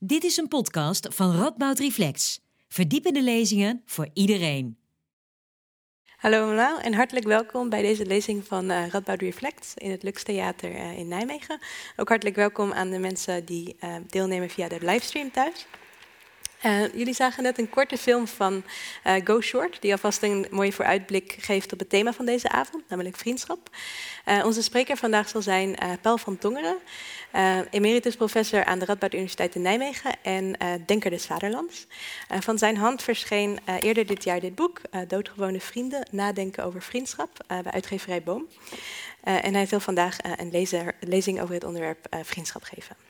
Dit is een podcast van Radboud Reflex. Verdiepende lezingen voor iedereen. Hallo allemaal en hartelijk welkom bij deze lezing van uh, Radboud Reflect in het Lux Theater uh, in Nijmegen. Ook hartelijk welkom aan de mensen die uh, deelnemen via de livestream thuis. Uh, jullie zagen net een korte film van uh, Go Short, die alvast een mooie vooruitblik geeft op het thema van deze avond, namelijk vriendschap. Uh, onze spreker vandaag zal zijn Paul van Tongeren, emeritus professor aan de Radboud Universiteit in Nijmegen en Denker des Vaderlands. van zijn hand verscheen eerder dit jaar dit boek, Doodgewone Vrienden, Nadenken over Vriendschap, bij uitgeverij Boom. en hij wil vandaag een lezing over het onderwerp vriendschap geven.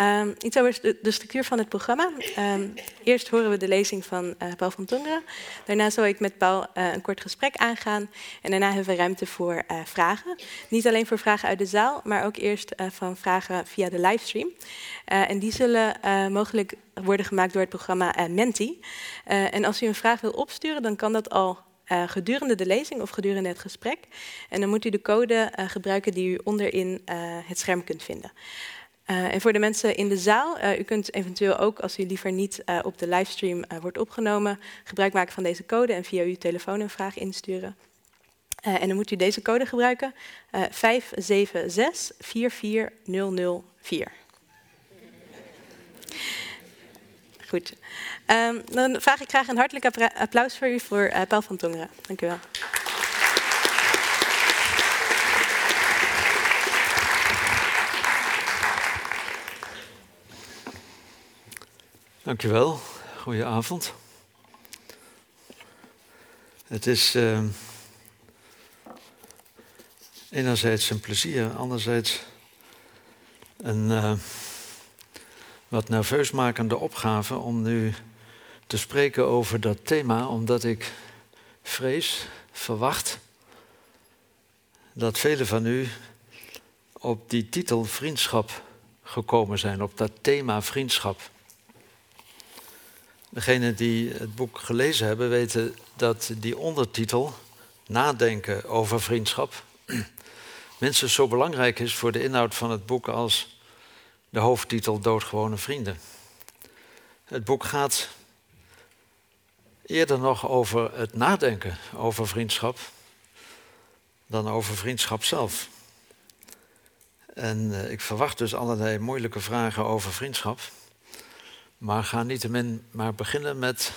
Um, iets over de, structuur van het programma. Um, eerst horen we de lezing van uh, Paul van Tongeren. Daarna zal ik met Paul uh, een kort gesprek aangaan. En daarna hebben we ruimte voor uh, vragen. Niet alleen voor vragen uit de zaal, maar ook eerst van vragen via de livestream. en die zullen mogelijk worden gemaakt door het programma Menti. en als u een vraag wil opsturen, dan kan dat al gedurende de lezing of gedurende het gesprek. En dan moet u de code gebruiken die u onderin het scherm kunt vinden. Uh, en voor de mensen in de zaal, uh, u kunt eventueel ook, als u liever niet uh, op de livestream wordt opgenomen, gebruik maken van deze code en via uw telefoon een vraag insturen. en dan moet u deze code gebruiken, 576 44004. Goed. Um, dan vraag ik graag een hartelijk applaus voor u voor Paul van Tongeren. Dank u wel. Dankjewel. Goedenavond. Het is uh, enerzijds een plezier, anderzijds een uh, wat nerveusmakende opgave om nu te spreken over dat thema, omdat ik vrees, verwacht dat velen van u op die titel vriendschap gekomen zijn, op dat thema vriendschap. Degenen die het boek gelezen hebben weten dat die ondertitel, Nadenken over vriendschap, minstens zo belangrijk is voor de inhoud van het boek als de hoofdtitel Doodgewone Vrienden. Het boek gaat eerder nog over het nadenken over vriendschap dan over vriendschap zelf. En eh, ik verwacht dus allerlei moeilijke vragen over vriendschap. Maar ga niettemin maar beginnen met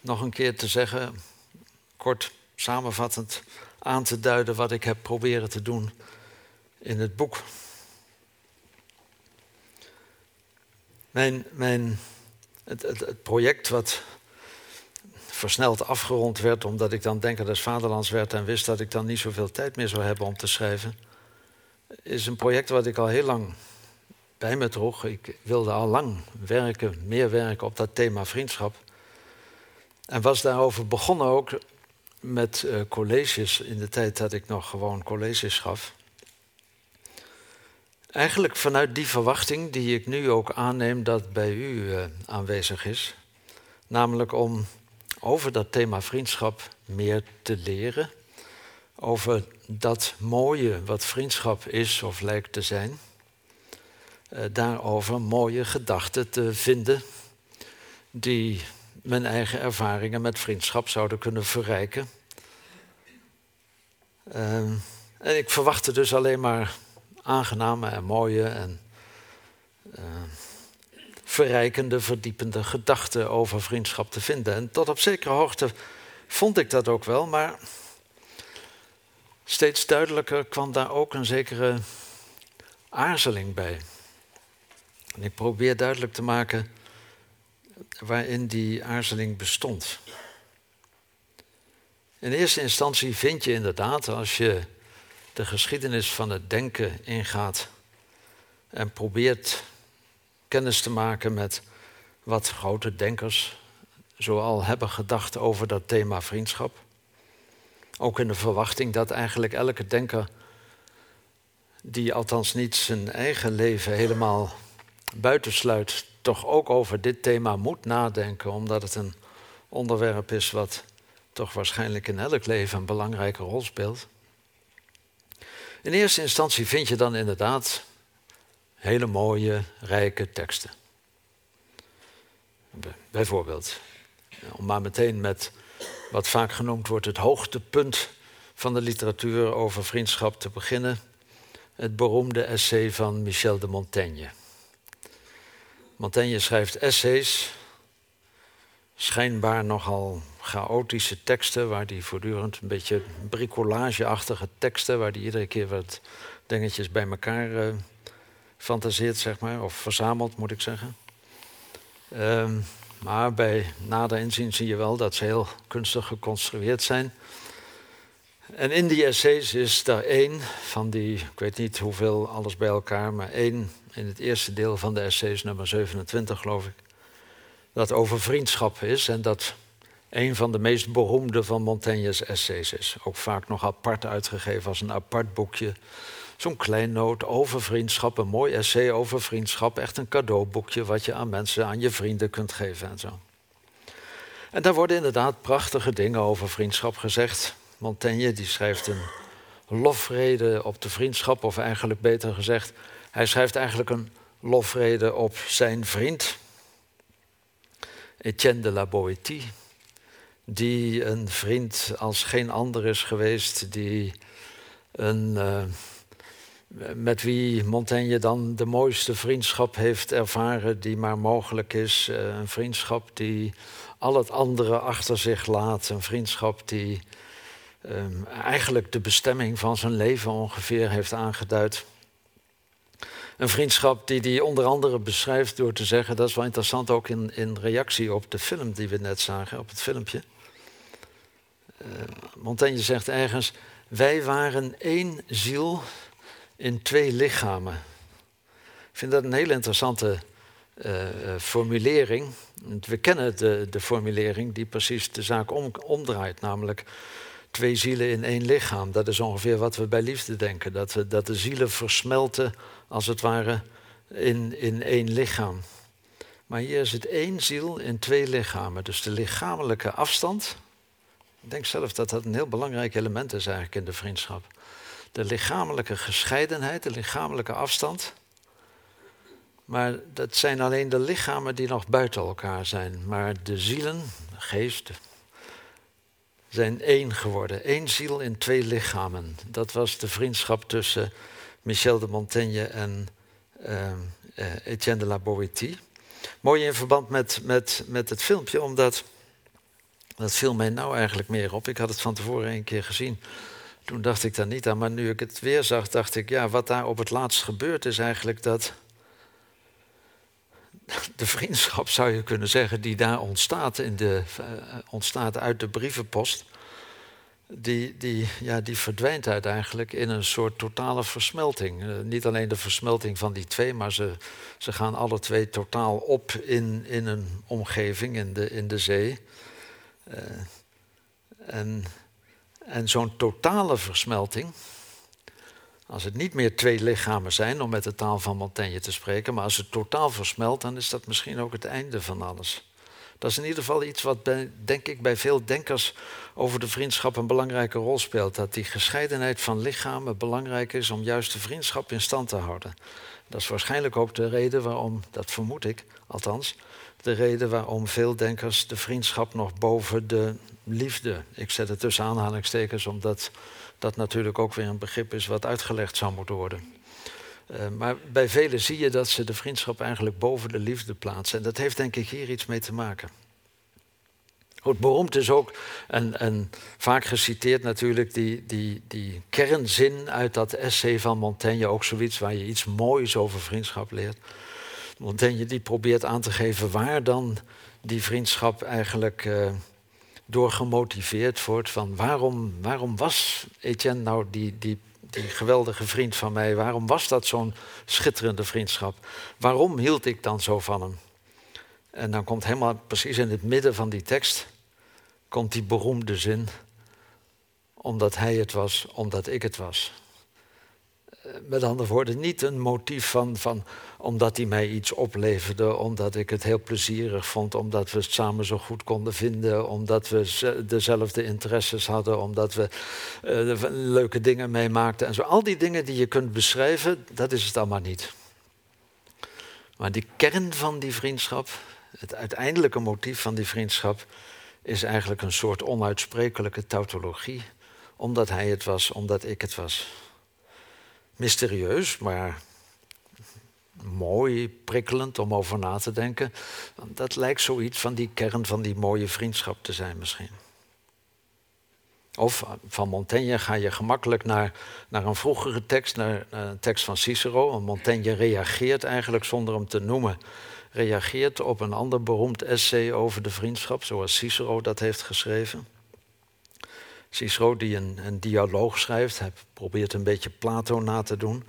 nog een keer te zeggen, kort samenvattend aan te duiden wat ik heb proberen te doen in het boek. Mijn, mijn, het, het, het project wat versneld afgerond werd, omdat ik dan denker des vaderlands werd en wist dat ik dan niet zoveel tijd meer zou hebben om te schrijven, is een project wat ik al heel lang bij me droeg. Ik wilde al lang werken, meer werken op dat thema vriendschap. En was daarover begonnen ook met uh, colleges in de tijd dat ik nog gewoon colleges gaf. Eigenlijk vanuit die verwachting die ik nu ook aanneem dat bij u uh, aanwezig is. Namelijk om over dat thema vriendschap meer te leren. Over dat mooie wat vriendschap is of lijkt te zijn daarover mooie gedachten te vinden die mijn eigen ervaringen met vriendschap zouden kunnen verrijken. Uh, en ik verwachtte dus alleen maar aangename en mooie en uh, verrijkende, verdiepende gedachten over vriendschap te vinden. En tot op zekere hoogte vond ik dat ook wel, maar steeds duidelijker kwam daar ook een zekere aarzeling bij. Ik probeer duidelijk te maken waarin die aarzeling bestond. In eerste instantie vind je inderdaad, als je de geschiedenis van het denken ingaat en probeert kennis te maken met wat grote denkers zoal hebben gedacht over dat thema vriendschap. Ook in de verwachting dat eigenlijk elke denker, die althans niet zijn eigen leven helemaal buitensluit, toch ook over dit thema moet nadenken, omdat het een onderwerp is wat toch waarschijnlijk in elk leven een belangrijke rol speelt. In eerste instantie vind je dan inderdaad hele mooie, rijke teksten. bijvoorbeeld. Om maar meteen met wat vaak genoemd wordt het hoogtepunt van de literatuur over vriendschap te beginnen. Het beroemde essay van Michel de Montaigne. Montaigne schrijft essays, schijnbaar nogal chaotische teksten, waar hij voortdurend een beetje bricolageachtige teksten, waar hij iedere keer wat dingetjes bij elkaar uh, fantaseert, zeg maar, of verzamelt, moet ik zeggen. Um, maar bij nader inzien zie je wel dat ze heel kunstig geconstrueerd zijn. En in die essays is daar één van die, ik weet niet hoeveel alles bij elkaar, maar één in het eerste deel van de essays, nummer 27 geloof ik, dat over vriendschap is en dat een van de meest beroemde van Montaigne's essays is. Ook vaak nog apart uitgegeven als een apart boekje. Zo'n klein noot over vriendschap, een mooi essay over vriendschap. Echt een cadeauboekje wat je aan mensen, aan je vrienden kunt geven en zo. En daar worden inderdaad prachtige dingen over vriendschap gezegd. Montaigne die schrijft een lofrede op de vriendschap, of eigenlijk beter gezegd, hij schrijft eigenlijk een lofrede op zijn vriend, Etienne de la Boétie, die een vriend als geen ander is geweest, die een, uh, met wie Montaigne dan de mooiste vriendschap heeft ervaren die maar mogelijk is. Uh, een vriendschap die al het andere achter zich laat, een vriendschap die um, eigenlijk de bestemming van zijn leven ongeveer heeft aangeduid. Een vriendschap die hij onder andere beschrijft door te zeggen, dat is wel interessant ook in, in reactie op de film die we net zagen, op het filmpje. Uh, Montaigne zegt ergens, wij waren één ziel in twee lichamen. Ik vind dat een hele interessante uh, formulering. We kennen de, de formulering die precies de zaak om, omdraait, namelijk twee zielen in één lichaam. Dat is ongeveer wat we bij liefde denken. Dat, dat de zielen versmelten, als het ware, in, in één lichaam. Maar hier het één ziel in twee lichamen. Dus de lichamelijke afstand. Ik denk zelf dat dat een heel belangrijk element is eigenlijk in de vriendschap. De lichamelijke gescheidenheid, de lichamelijke afstand. Maar dat zijn alleen de lichamen die nog buiten elkaar zijn. Maar de zielen, de geest, zijn één geworden. Eén ziel in twee lichamen. Dat was de vriendschap tussen Michel de Montaigne en uh, Etienne de la Boétie. Mooi in verband met, met, met het filmpje, omdat dat viel mij nou eigenlijk meer op. Ik had het van tevoren een keer gezien. Toen dacht ik daar niet aan, maar nu ik het weer zag, dacht ik, ja, wat daar op het laatst gebeurt is eigenlijk dat de vriendschap, zou je kunnen zeggen, die daar ontstaat, in de, uh, ontstaat uit de brievenpost, die, die, ja, die verdwijnt uiteindelijk in een soort totale versmelting. Uh, niet alleen de versmelting van die twee, maar ze, ze gaan alle twee totaal op in, in een omgeving, in de, in de zee. Uh, en en zo'n totale versmelting, als het niet meer twee lichamen zijn, om met de taal van Montaigne te spreken, maar als het totaal versmelt, dan is dat misschien ook het einde van alles. Dat is in ieder geval iets wat, denk ik, bij veel denkers over de vriendschap een belangrijke rol speelt. Dat die gescheidenheid van lichamen belangrijk is om juist de vriendschap in stand te houden. Dat is waarschijnlijk ook de reden waarom, dat vermoed ik althans, de reden waarom veel denkers de vriendschap nog boven de liefde. Ik zet het tussen aanhalingstekens, omdat dat natuurlijk ook weer een begrip is wat uitgelegd zou moeten worden. Uh, maar bij velen zie je dat ze de vriendschap eigenlijk boven de liefde plaatsen. En dat heeft denk ik hier iets mee te maken. Goed, beroemd is ook, en, vaak geciteerd natuurlijk, die, die, die kernzin uit dat essay van Montaigne. Ook zoiets waar je iets moois over vriendschap leert. Montaigne die probeert aan te geven waar dan die vriendschap eigenlijk uh, door gemotiveerd wordt. Van waarom, waarom was Etienne nou die, die, die geweldige vriend van mij? Waarom was dat zo'n schitterende vriendschap? Waarom hield ik dan zo van hem? En dan komt helemaal precies in het midden van die tekst komt die beroemde zin. Omdat hij het was, omdat ik het was. Eh, met andere woorden, niet een motief van, van omdat hij mij iets opleverde, omdat ik het heel plezierig vond, omdat we het samen zo goed konden vinden, omdat we dezelfde interesses hadden, omdat we uh, leuke dingen meemaakten en zo. Al die dingen die je kunt beschrijven, dat is het allemaal niet. Maar die kern van die vriendschap Het uiteindelijke motief van die vriendschap is eigenlijk een soort onuitsprekelijke tautologie. Omdat hij het was, omdat ik het was. Mysterieus, maar mooi, prikkelend om over na te denken. Dat lijkt zoiets van die kern van die mooie vriendschap te zijn misschien. Of van Montaigne ga je gemakkelijk naar, naar een vroegere tekst, naar, een tekst van Cicero. Montaigne reageert eigenlijk zonder hem te noemen. Reageert op een ander beroemd essay over de vriendschap, zoals Cicero dat heeft geschreven. Cicero die een, een dialoog schrijft, hij probeert een beetje Plato na te doen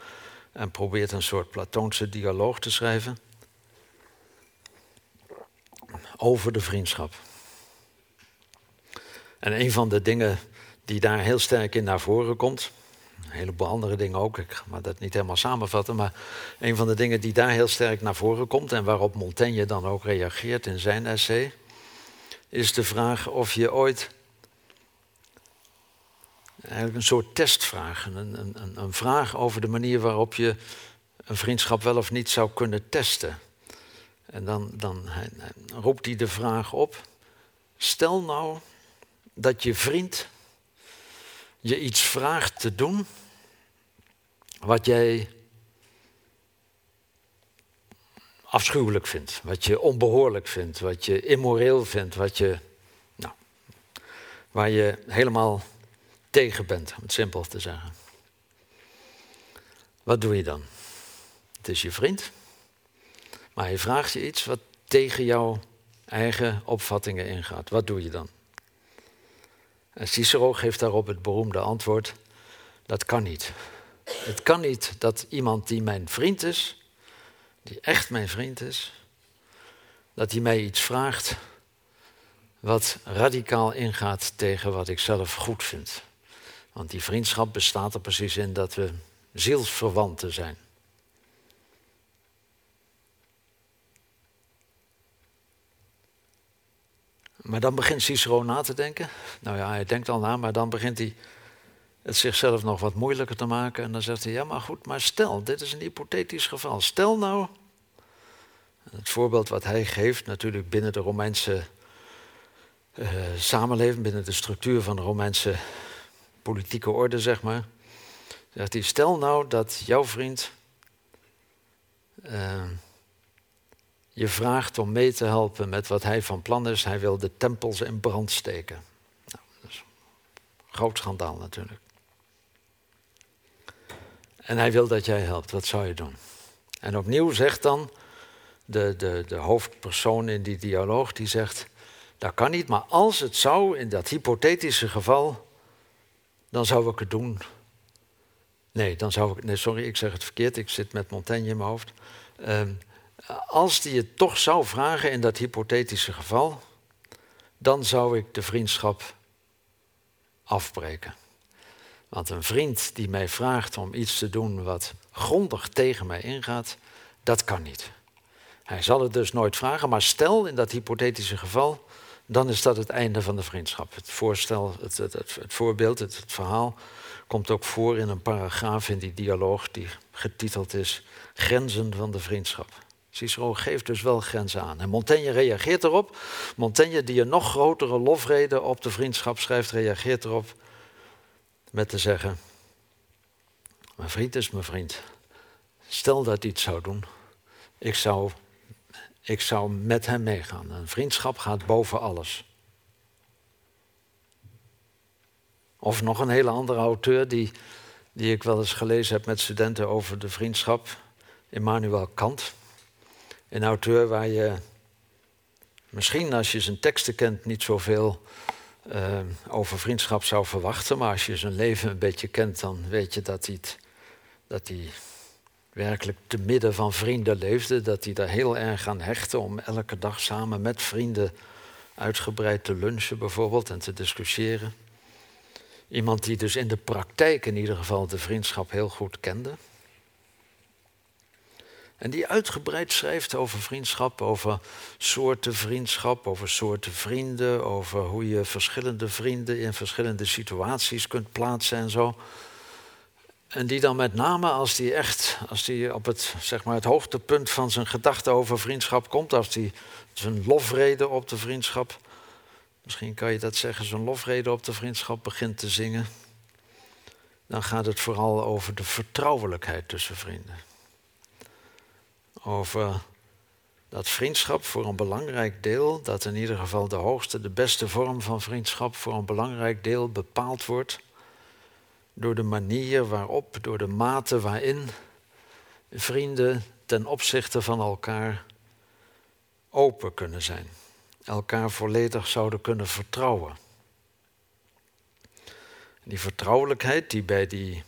en probeert een soort Platoonse dialoog te schrijven over de vriendschap. En een van de dingen die daar heel sterk in naar voren komt, een heleboel andere dingen ook, ik ga dat niet helemaal samenvatten, maar een van de dingen die daar heel sterk naar voren komt en waarop Montaigne dan ook reageert in zijn essay, is de vraag of je ooit eigenlijk een soort testvraag. Een, een, een, vraag over de manier waarop je een vriendschap wel of niet zou kunnen testen. En dan, dan roept hij de vraag op: stel nou dat je vriend je iets vraagt te doen wat jij afschuwelijk vindt, wat je onbehoorlijk vindt, wat je immoreel vindt, wat je, nou, waar je helemaal tegen bent, om het simpel te zeggen. Wat doe je dan? Het is je vriend, maar hij vraagt je iets wat tegen jouw eigen opvattingen ingaat. Wat doe je dan? En Cicero geeft daarop het beroemde antwoord: dat kan niet. Het kan niet dat iemand die mijn vriend is, die echt mijn vriend is, dat hij mij iets vraagt wat radicaal ingaat tegen wat ik zelf goed vind. Want die vriendschap bestaat er precies in dat we zielsverwanten zijn. Maar dan begint Cicero na te denken. Nou ja, hij denkt al na, maar dan begint hij het zichzelf nog wat moeilijker te maken. En dan zegt hij, ja maar goed, maar stel, dit is een hypothetisch geval. Stel nou, het voorbeeld wat hij geeft, natuurlijk binnen de Romeinse uh, samenleving, binnen de structuur van de Romeinse politieke orde, zeg maar. Zegt hij, stel nou dat jouw vriend uh, je vraagt om mee te helpen met wat hij van plan is. Hij wil de tempels in brand steken. Nou, dat is een groot schandaal natuurlijk. En hij wil dat jij helpt. Wat zou je doen? En opnieuw zegt dan de, de, de hoofdpersoon in die dialoog, die zegt, dat kan niet, maar als het zou, in dat hypothetische geval, dan zou ik het doen. Nee, dan zou ik, nee, sorry, ik zeg het verkeerd, ik zit met Montaigne in mijn hoofd. Um, als die het toch zou vragen in dat hypothetische geval, dan zou ik de vriendschap afbreken. Want een vriend die mij vraagt om iets te doen wat grondig tegen mij ingaat, dat kan niet. Hij zal het dus nooit vragen, maar stel in dat hypothetische geval, dan is dat het einde van de vriendschap. Het voorstel, het, het, het, voorbeeld, het verhaal komt ook voor in een paragraaf in die dialoog die getiteld is Grenzen van de vriendschap. Cicero geeft dus wel grenzen aan. En Montaigne reageert erop. Montaigne, die een nog grotere lofrede op de vriendschap schrijft, reageert erop met te zeggen: Mijn vriend is mijn vriend. Stel dat hij iets zou doen, ik zou, ik zou met hem meegaan. Een vriendschap gaat boven alles. Of nog een hele andere auteur die, die ik wel eens gelezen heb met studenten over de vriendschap, Immanuel Kant. Een auteur waar je misschien als je zijn teksten kent niet zoveel uh, over vriendschap zou verwachten. Maar als je zijn leven een beetje kent, dan weet je dat hij, dat hij werkelijk te midden van vrienden leefde. Dat hij daar heel erg aan hechtte om elke dag samen met vrienden uitgebreid te lunchen bijvoorbeeld en te discussiëren. Iemand die dus in de praktijk in ieder geval de vriendschap heel goed kende. En die uitgebreid schrijft over vriendschap, over soorten vriendschap, over soorten vrienden, over hoe je verschillende vrienden in verschillende situaties kunt plaatsen en zo. En die dan met name als die echt, als die op het, zeg maar, het hoogtepunt van zijn gedachte over vriendschap komt, als die zijn lofrede op de vriendschap, misschien kan je dat zeggen, zijn lofrede op de vriendschap begint te zingen, dan gaat het vooral over de vertrouwelijkheid tussen vrienden. Over dat vriendschap voor een belangrijk deel, dat in ieder geval de hoogste, de beste vorm van vriendschap voor een belangrijk deel bepaald wordt door de manier waarop, door de mate waarin vrienden ten opzichte van elkaar open kunnen zijn, elkaar volledig zouden kunnen vertrouwen. Die vertrouwelijkheid die bij die,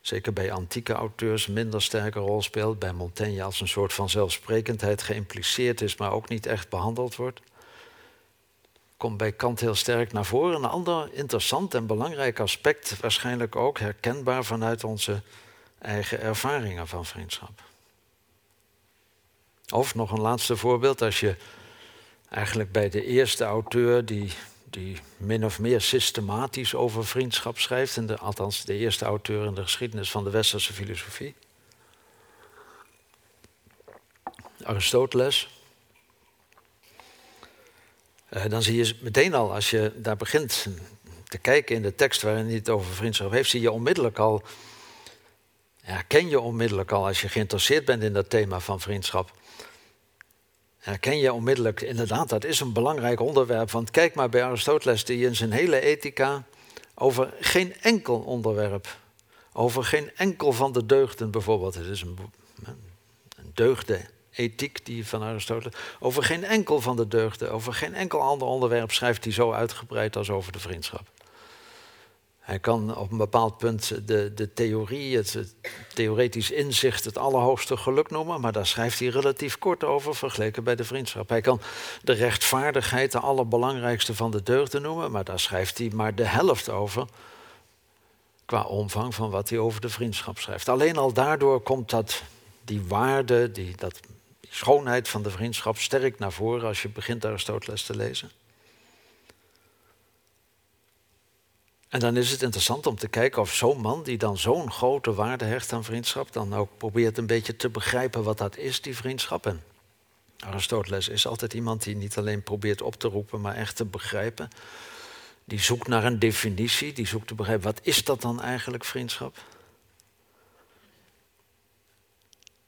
zeker bij antieke auteurs, minder sterke rol speelt, bij Montaigne als een soort van zelfsprekendheid geïmpliceerd is, maar ook niet echt behandeld wordt, komt bij Kant heel sterk naar voren. Een ander interessant en belangrijk aspect, waarschijnlijk ook herkenbaar vanuit onze eigen ervaringen van vriendschap. Of nog een laatste voorbeeld, als je eigenlijk bij de eerste auteur die, die min of meer systematisch over vriendschap schrijft, en de, althans de eerste auteur in de geschiedenis van de westerse filosofie, Aristoteles. Eh, dan zie je meteen al, als je daar begint te kijken in de tekst waarin hij het over vriendschap heeft, zie je onmiddellijk al, herken je onmiddellijk al als je geïnteresseerd bent in dat thema van vriendschap, herken je onmiddellijk, inderdaad, dat is een belangrijk onderwerp. Want kijk maar bij Aristoteles, die in zijn hele ethica over geen enkel onderwerp, over geen enkel van de deugden bijvoorbeeld, het is een, een deugde ethiek die van Aristoteles, over geen enkel van de deugden, over geen enkel ander onderwerp schrijft hij zo uitgebreid als over de vriendschap. Hij kan op een bepaald punt de, de theorie, het, het, theoretisch inzicht, het allerhoogste geluk noemen, maar daar schrijft hij relatief kort over vergeleken bij de vriendschap. Hij kan de rechtvaardigheid de allerbelangrijkste van de deugden noemen, maar daar schrijft hij maar de helft over qua omvang van wat hij over de vriendschap schrijft. Alleen al daardoor komt dat, die waarde, die, dat, schoonheid van de vriendschap sterk naar voren als je begint Aristoteles te lezen. En dan is het interessant om te kijken of zo'n man die dan zo'n grote waarde hecht aan vriendschap, dan ook probeert een beetje te begrijpen wat dat is, die vriendschap. En Aristoteles is altijd iemand die niet alleen probeert op te roepen, maar echt te begrijpen. Die zoekt naar een definitie, die zoekt te begrijpen wat is dat dan eigenlijk vriendschap?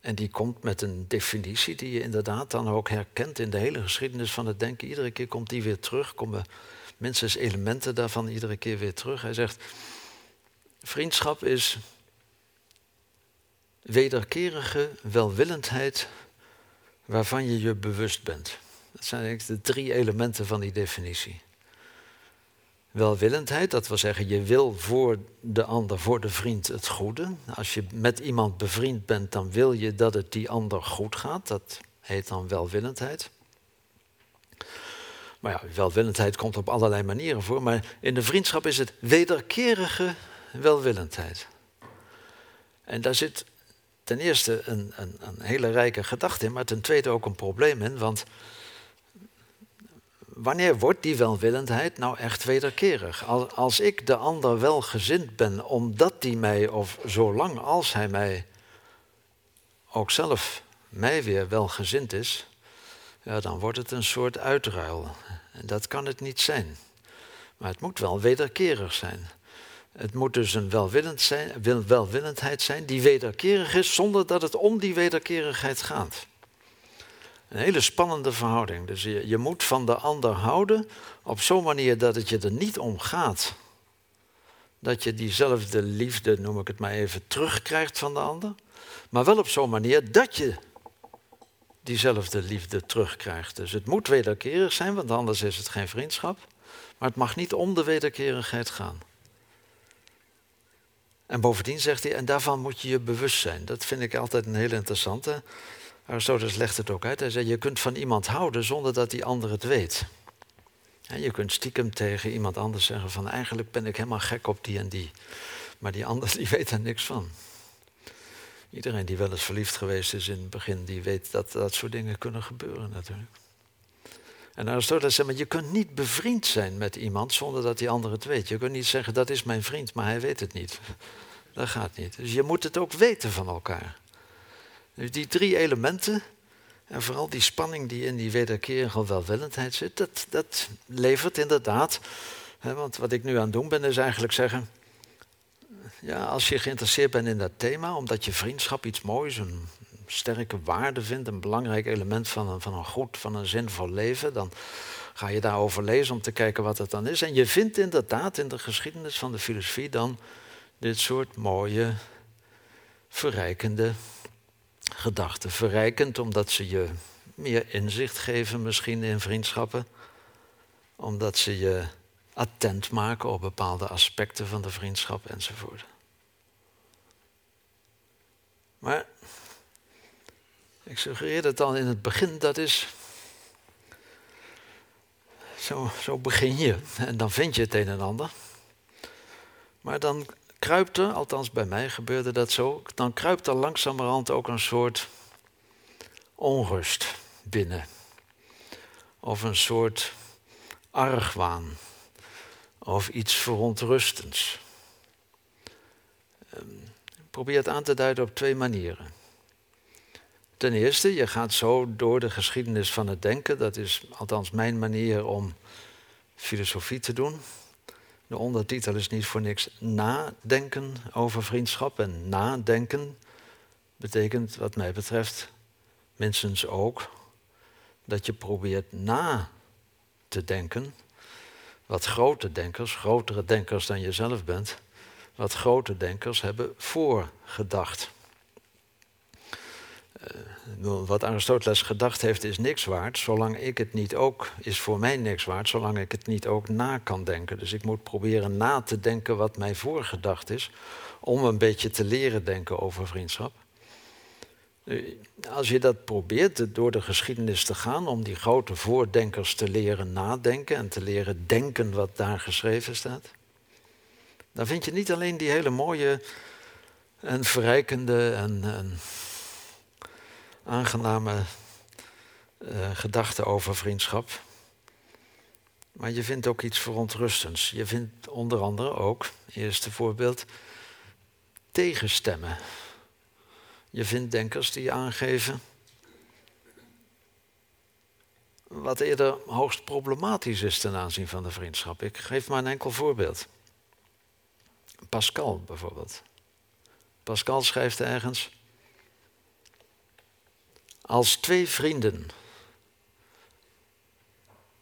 En die komt met een definitie die je inderdaad dan ook herkent in de hele geschiedenis van het denken. Iedere keer komt die weer terug, komen minstens elementen daarvan iedere keer weer terug. Hij zegt, vriendschap is wederkerige welwillendheid waarvan je je bewust bent. Dat zijn de drie elementen van die definitie. Welwillendheid, dat wil zeggen, je wil voor de ander, voor de vriend het goede. Als je met iemand bevriend bent, dan wil je dat het die ander goed gaat. Dat heet dan welwillendheid. Maar ja, welwillendheid komt op allerlei manieren voor. Maar in de vriendschap is het wederkerige welwillendheid. En daar zit ten eerste een, een, een hele rijke gedachte in, maar ten tweede ook een probleem in. Want wanneer wordt die welwillendheid nou echt wederkerig? Als, als ik de ander welgezind ben, omdat hij mij, of zolang als hij mij ook zelf mij weer welgezind is, ja, dan wordt het een soort uitruil. En dat kan het niet zijn. Maar het moet wel wederkerig zijn. Het moet dus een welwillend zijn, welwillendheid zijn die wederkerig is zonder dat het om die wederkerigheid gaat. Een hele spannende verhouding. Dus je, moet van de ander houden op zo'n manier dat het je er niet om gaat. Dat je diezelfde liefde, noem ik het maar even, terugkrijgt van de ander. Maar wel op zo'n manier dat je diezelfde liefde terugkrijgt. Dus het moet wederkerig zijn, want anders is het geen vriendschap. Maar het mag niet om de wederkerigheid gaan. En bovendien zegt hij, en daarvan moet je je bewust zijn. Dat vind ik altijd een hele interessante. Aristoteles legt het ook uit. Hij zei, je kunt van iemand houden zonder dat die ander het weet. En je kunt stiekem tegen iemand anders zeggen van eigenlijk ben ik helemaal gek op die en die. Maar die ander die weet er niks van. Iedereen die wel eens verliefd geweest is in het begin, die weet dat dat soort dingen kunnen gebeuren natuurlijk. En Aristoteles zegt, maar je kunt niet bevriend zijn met iemand zonder dat die ander het weet. Je kunt niet zeggen, dat is mijn vriend, maar hij weet het niet. Dat gaat niet. Dus je moet het ook weten van elkaar. Dus die drie elementen, en vooral die spanning die in die wederkerige welwillendheid zit, dat, dat levert inderdaad. Hè, want wat ik nu aan het doen ben, is eigenlijk zeggen. Ja, als je geïnteresseerd bent in dat thema, omdat je vriendschap iets moois, een sterke waarde vindt, een belangrijk element van een, van een goed, van een zinvol leven, dan ga je daarover lezen om te kijken wat het dan is. En je vindt inderdaad in de geschiedenis van de filosofie dan dit soort mooie, verrijkende gedachten. Verrijkend omdat ze je meer inzicht geven misschien in vriendschappen. Omdat ze je attent maken op bepaalde aspecten van de vriendschap enzovoort. Maar ik suggereerde het al in het begin, dat is. Zo, zo begin je en dan vind je het een en ander. Maar dan kruipt er, althans bij mij gebeurde dat zo, dan kruipt er langzamerhand ook een soort onrust binnen. Of een soort argwaan. Of iets verontrustends. Ehm, probeer het aan te duiden op twee manieren. Ten eerste, je gaat zo door de geschiedenis van het denken. Dat is althans mijn manier om filosofie te doen. De ondertitel is niet voor niks nadenken over vriendschap. En nadenken betekent, wat mij betreft, minstens ook dat je probeert na te denken. Wat grote denkers, grotere denkers dan je zelf bent, wat grote denkers hebben voorgedacht. Wat Aristoteles gedacht heeft is niks waard, zolang ik het niet ook, is voor mij niks waard, zolang ik het niet ook na kan denken. Dus ik moet proberen na te denken wat mij voorgedacht is, om een beetje te leren denken over vriendschap. Als je dat probeert door de geschiedenis te gaan, om die grote voordenkers te leren nadenken en te leren denken wat daar geschreven staat, dan vind je niet alleen die hele mooie en verrijkende en, en aangename uh, gedachten over vriendschap. Maar je vindt ook iets verontrustends. Je vindt onder andere ook, eerste voorbeeld, tegenstemmen. Je vindt denkers die aangeven wat eerder hoogst problematisch is ten aanzien van de vriendschap. Ik geef maar een enkel voorbeeld. Pascal bijvoorbeeld. Pascal schrijft ergens. Als twee vrienden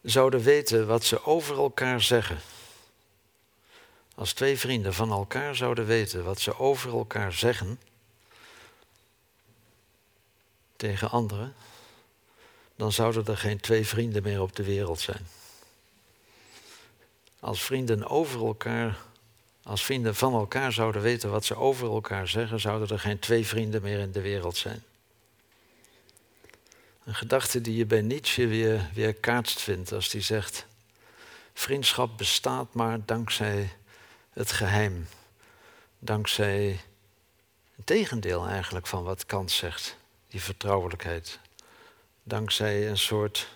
zouden weten wat ze over elkaar zeggen. Als twee vrienden van elkaar zouden weten wat ze over elkaar zeggen tegen anderen, dan zouden er geen twee vrienden meer op de wereld zijn. Als vrienden over elkaar, als vrienden van elkaar zouden weten wat ze over elkaar zeggen, zouden er geen twee vrienden meer in de wereld zijn. Een gedachte die je bij Nietzsche weer, weer kaatst vindt als hij zegt: Vriendschap bestaat maar dankzij het geheim. Dankzij het tegendeel eigenlijk van wat Kant zegt die vertrouwelijkheid. Dankzij een soort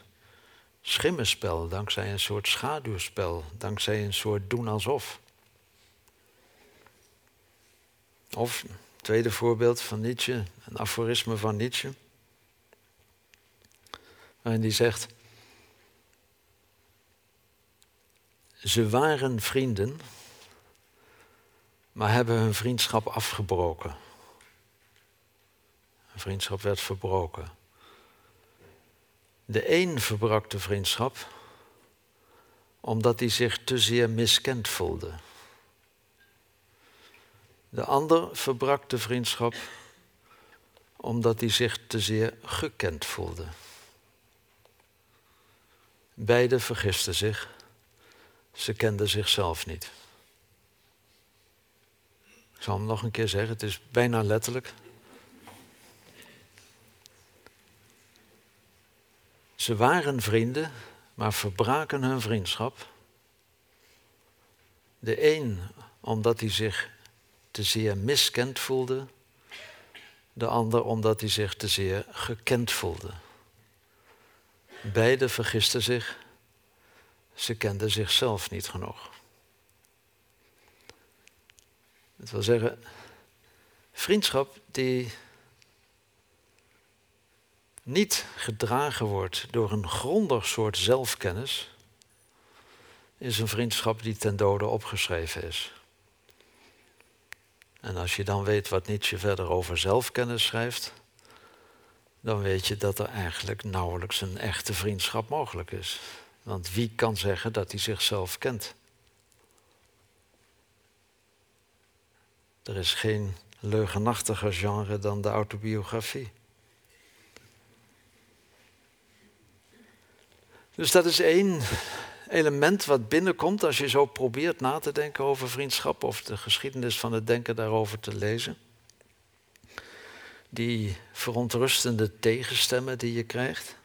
schimmenspel, dankzij een soort schaduwspel, dankzij een soort doen alsof. Of, tweede voorbeeld van Nietzsche, een aforisme van Nietzsche, waarin die zegt, ze waren vrienden, maar hebben hun vriendschap afgebroken vriendschap werd verbroken. De een verbrak de vriendschap omdat hij zich te zeer miskend voelde. De ander verbrak de vriendschap omdat hij zich te zeer gekend voelde. Beiden vergisten zich. Ze kenden zichzelf niet. Ik zal hem nog een keer zeggen, het is bijna letterlijk. Ze waren vrienden, maar verbraken hun vriendschap. De een omdat hij zich te zeer miskend voelde, de ander omdat hij zich te zeer gekend voelde. Beiden vergisten zich, ze kenden zichzelf niet genoeg. Het wil zeggen, Vriendschap die niet gedragen wordt door een grondig soort zelfkennis, is een vriendschap die ten dode opgeschreven is. En als je dan weet wat Nietzsche verder over zelfkennis schrijft, dan weet je dat er eigenlijk nauwelijks een echte vriendschap mogelijk is. Want wie kan zeggen dat hij zichzelf kent? Er is geen leugenachtiger genre dan de autobiografie. Dus dat is één element wat binnenkomt als je zo probeert na te denken over vriendschap of de geschiedenis van het denken daarover te lezen. Die verontrustende tegenstemmen die je krijgt.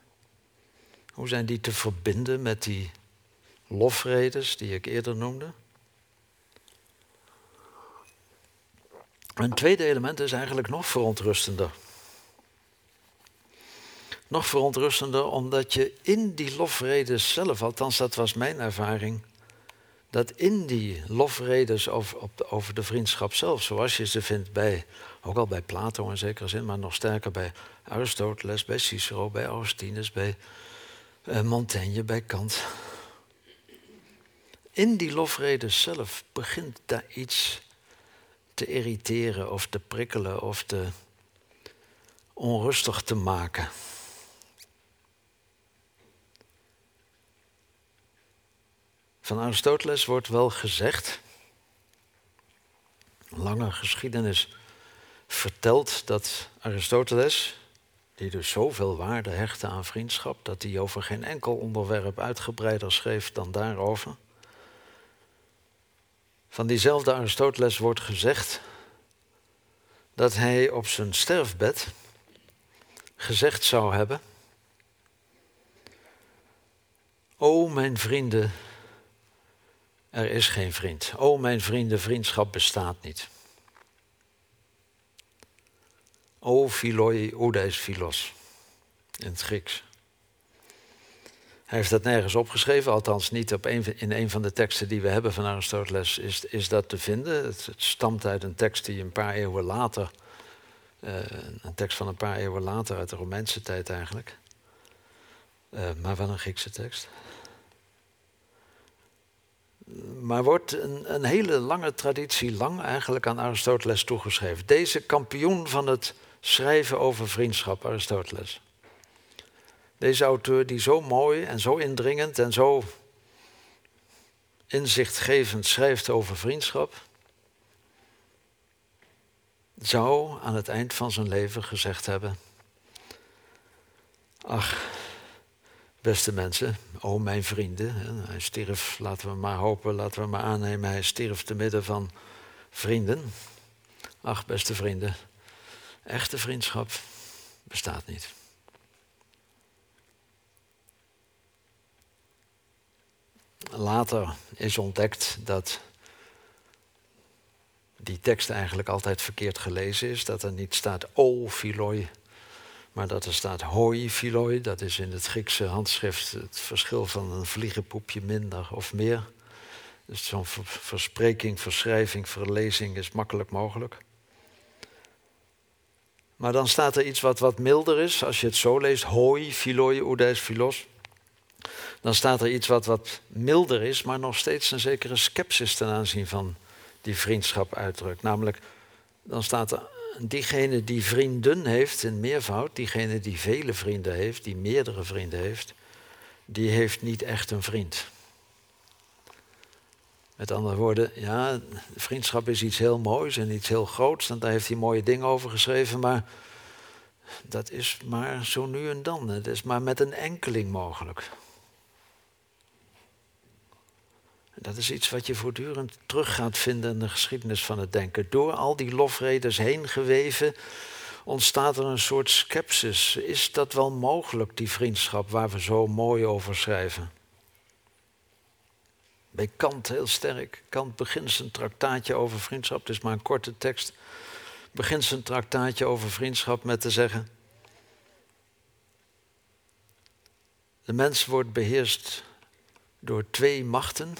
Hoe zijn die te verbinden met die lofredes die ik eerder noemde? Een tweede element is eigenlijk nog verontrustender. Nog verontrustender omdat je in die lofredes zelf, althans dat was mijn ervaring, dat in die lofredes over, op, over de vriendschap zelf, zoals je ze vindt bij, ook al bij Plato in zekere zin, maar nog sterker bij Aristoteles, bij Cicero, bij Augustinus, bij uh, Montaigne, bij Kant. In die lofredes zelf begint daar iets te irriteren of te prikkelen of te onrustig te maken. Van Aristoteles wordt wel gezegd, lange geschiedenis vertelt dat Aristoteles, die dus zoveel waarde hechtte aan vriendschap, dat hij over geen enkel onderwerp uitgebreider schreef dan daarover. Van diezelfde Aristoteles wordt gezegd dat hij op zijn sterfbed gezegd zou hebben: O mijn vrienden, er is geen vriend. O mijn vrienden, vriendschap bestaat niet. O philoi oudes philos in het Grieks. Hij heeft dat nergens opgeschreven, althans niet op in een van de teksten die we hebben van Aristoteles is, is dat te vinden. Het, stamt uit een tekst die een paar eeuwen later, uh, een tekst van een paar eeuwen later uit de Romeinse tijd eigenlijk, uh, maar wel een Griekse tekst. Maar wordt een, een hele lange traditie lang eigenlijk aan Aristoteles toegeschreven. Deze kampioen van het schrijven over vriendschap, Aristoteles. Deze auteur die zo mooi en zo indringend en zo inzichtgevend schrijft over vriendschap, zou aan het eind van zijn leven gezegd hebben: Ach, beste mensen, o mijn vrienden, hij stierf, laten we maar hopen, laten we maar aannemen, hij stierf te midden van vrienden. Ach, beste vrienden, echte vriendschap bestaat niet. later is ontdekt dat die tekst eigenlijk altijd verkeerd gelezen is. Dat er niet staat o philoi, maar dat er staat hoi philoi. Dat is in het Griekse handschrift het verschil van een vliegenpoepje minder of meer. Dus zo'n verspreking, verschrijving, verlezing is makkelijk mogelijk. Maar dan staat er iets wat wat milder is. Als je het zo leest, hoi, philoi, oudes, philos dan staat er iets wat wat milder is, maar nog steeds een zekere scepsis ten aanzien van die vriendschap uitdrukt. Namelijk, dan staat er diegene die vrienden heeft in meervoud, diegene die vele vrienden heeft, die meerdere vrienden heeft, die heeft niet echt een vriend. Met andere woorden, ja, vriendschap is iets heel moois en iets heel groots. En daar heeft hij mooie dingen over geschreven, maar dat is maar zo nu en dan. Het is maar met een enkeling mogelijk. Dat is iets wat je voortdurend terug gaat vinden in de geschiedenis van het denken. Door al die lofreders heen geweven ontstaat er een soort scepsis. Is dat wel mogelijk, die vriendschap waar we zo mooi over schrijven? Bij Kant heel sterk. Kant begint zijn traktaatje over vriendschap, het is maar een korte tekst. Begint zijn traktaatje over vriendschap met te zeggen: De mens wordt beheerst door twee machten.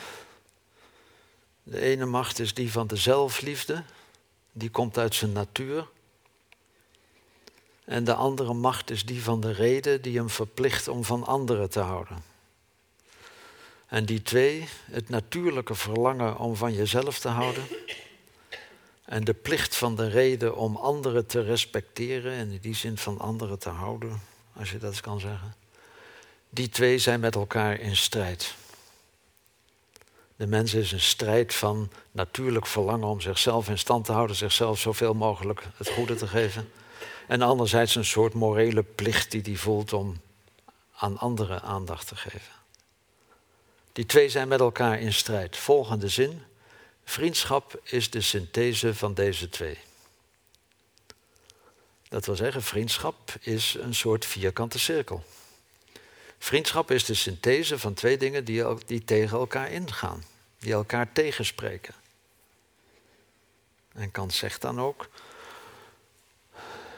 De ene macht is die van de zelfliefde, die komt uit zijn natuur. En de andere macht is die van de reden die hem verplicht om van anderen te houden. En die twee, het natuurlijke verlangen om van jezelf te houden en de plicht van de reden om anderen te respecteren en in die zin van anderen te houden, als je dat kan zeggen. Die twee zijn met elkaar in strijd. De mens is een strijd van natuurlijk verlangen om zichzelf in stand te houden, zichzelf zoveel mogelijk het goede te geven. En anderzijds een soort morele plicht die hij voelt om aan anderen aandacht te geven. Die twee zijn met elkaar in strijd. Volgende zin. Vriendschap is de synthese van deze twee. Dat wil zeggen, vriendschap is een soort vierkante cirkel. Vriendschap is de synthese van twee dingen die, die tegen elkaar ingaan, die elkaar tegenspreken. En Kant zegt dan ook,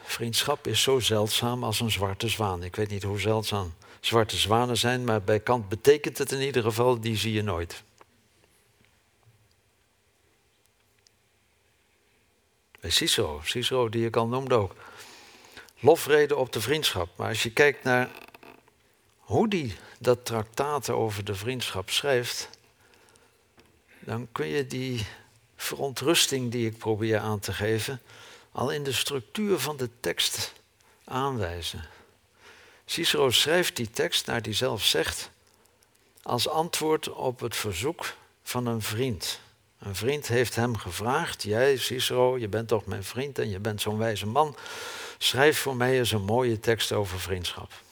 vriendschap is zo zeldzaam als een zwarte zwaan. Ik weet niet hoe zeldzaam zwarte zwanen zijn, maar bij Kant betekent het in ieder geval, die zie je nooit. Bij Cicero, Cicero die ik al noemde ook. Lofreden op de vriendschap. Maar als je kijkt naar hoe die dat traktaat over de vriendschap schrijft, dan kun je die verontrusting die ik probeer aan te geven, al in de structuur van de tekst aanwijzen. Cicero schrijft die tekst naar die zelf zegt als antwoord op het verzoek van een vriend. Een vriend heeft hem gevraagd: Jij, Cicero, je bent toch mijn vriend en je bent zo'n wijze man. Schrijf voor mij eens een mooie tekst over vriendschap.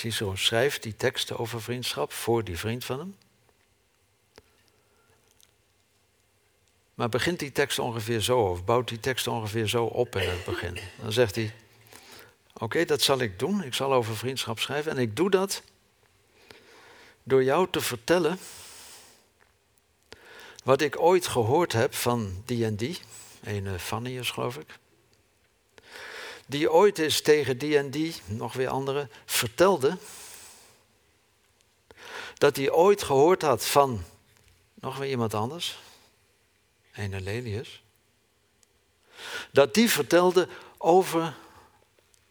Cicero schrijft die teksten over vriendschap voor die vriend van hem. Maar begint die tekst ongeveer zo, of bouwt die tekst ongeveer zo op in het begin. Dan zegt hij: Oké, dat zal ik doen. Ik zal over vriendschap schrijven. En ik doe dat door jou te vertellen wat ik ooit gehoord heb van die en die. Een Fanny is, geloof ik. Die ooit eens tegen die en die, nog weer andere, vertelde dat hij ooit gehoord had van nog weer iemand anders een Lelius, dat die vertelde over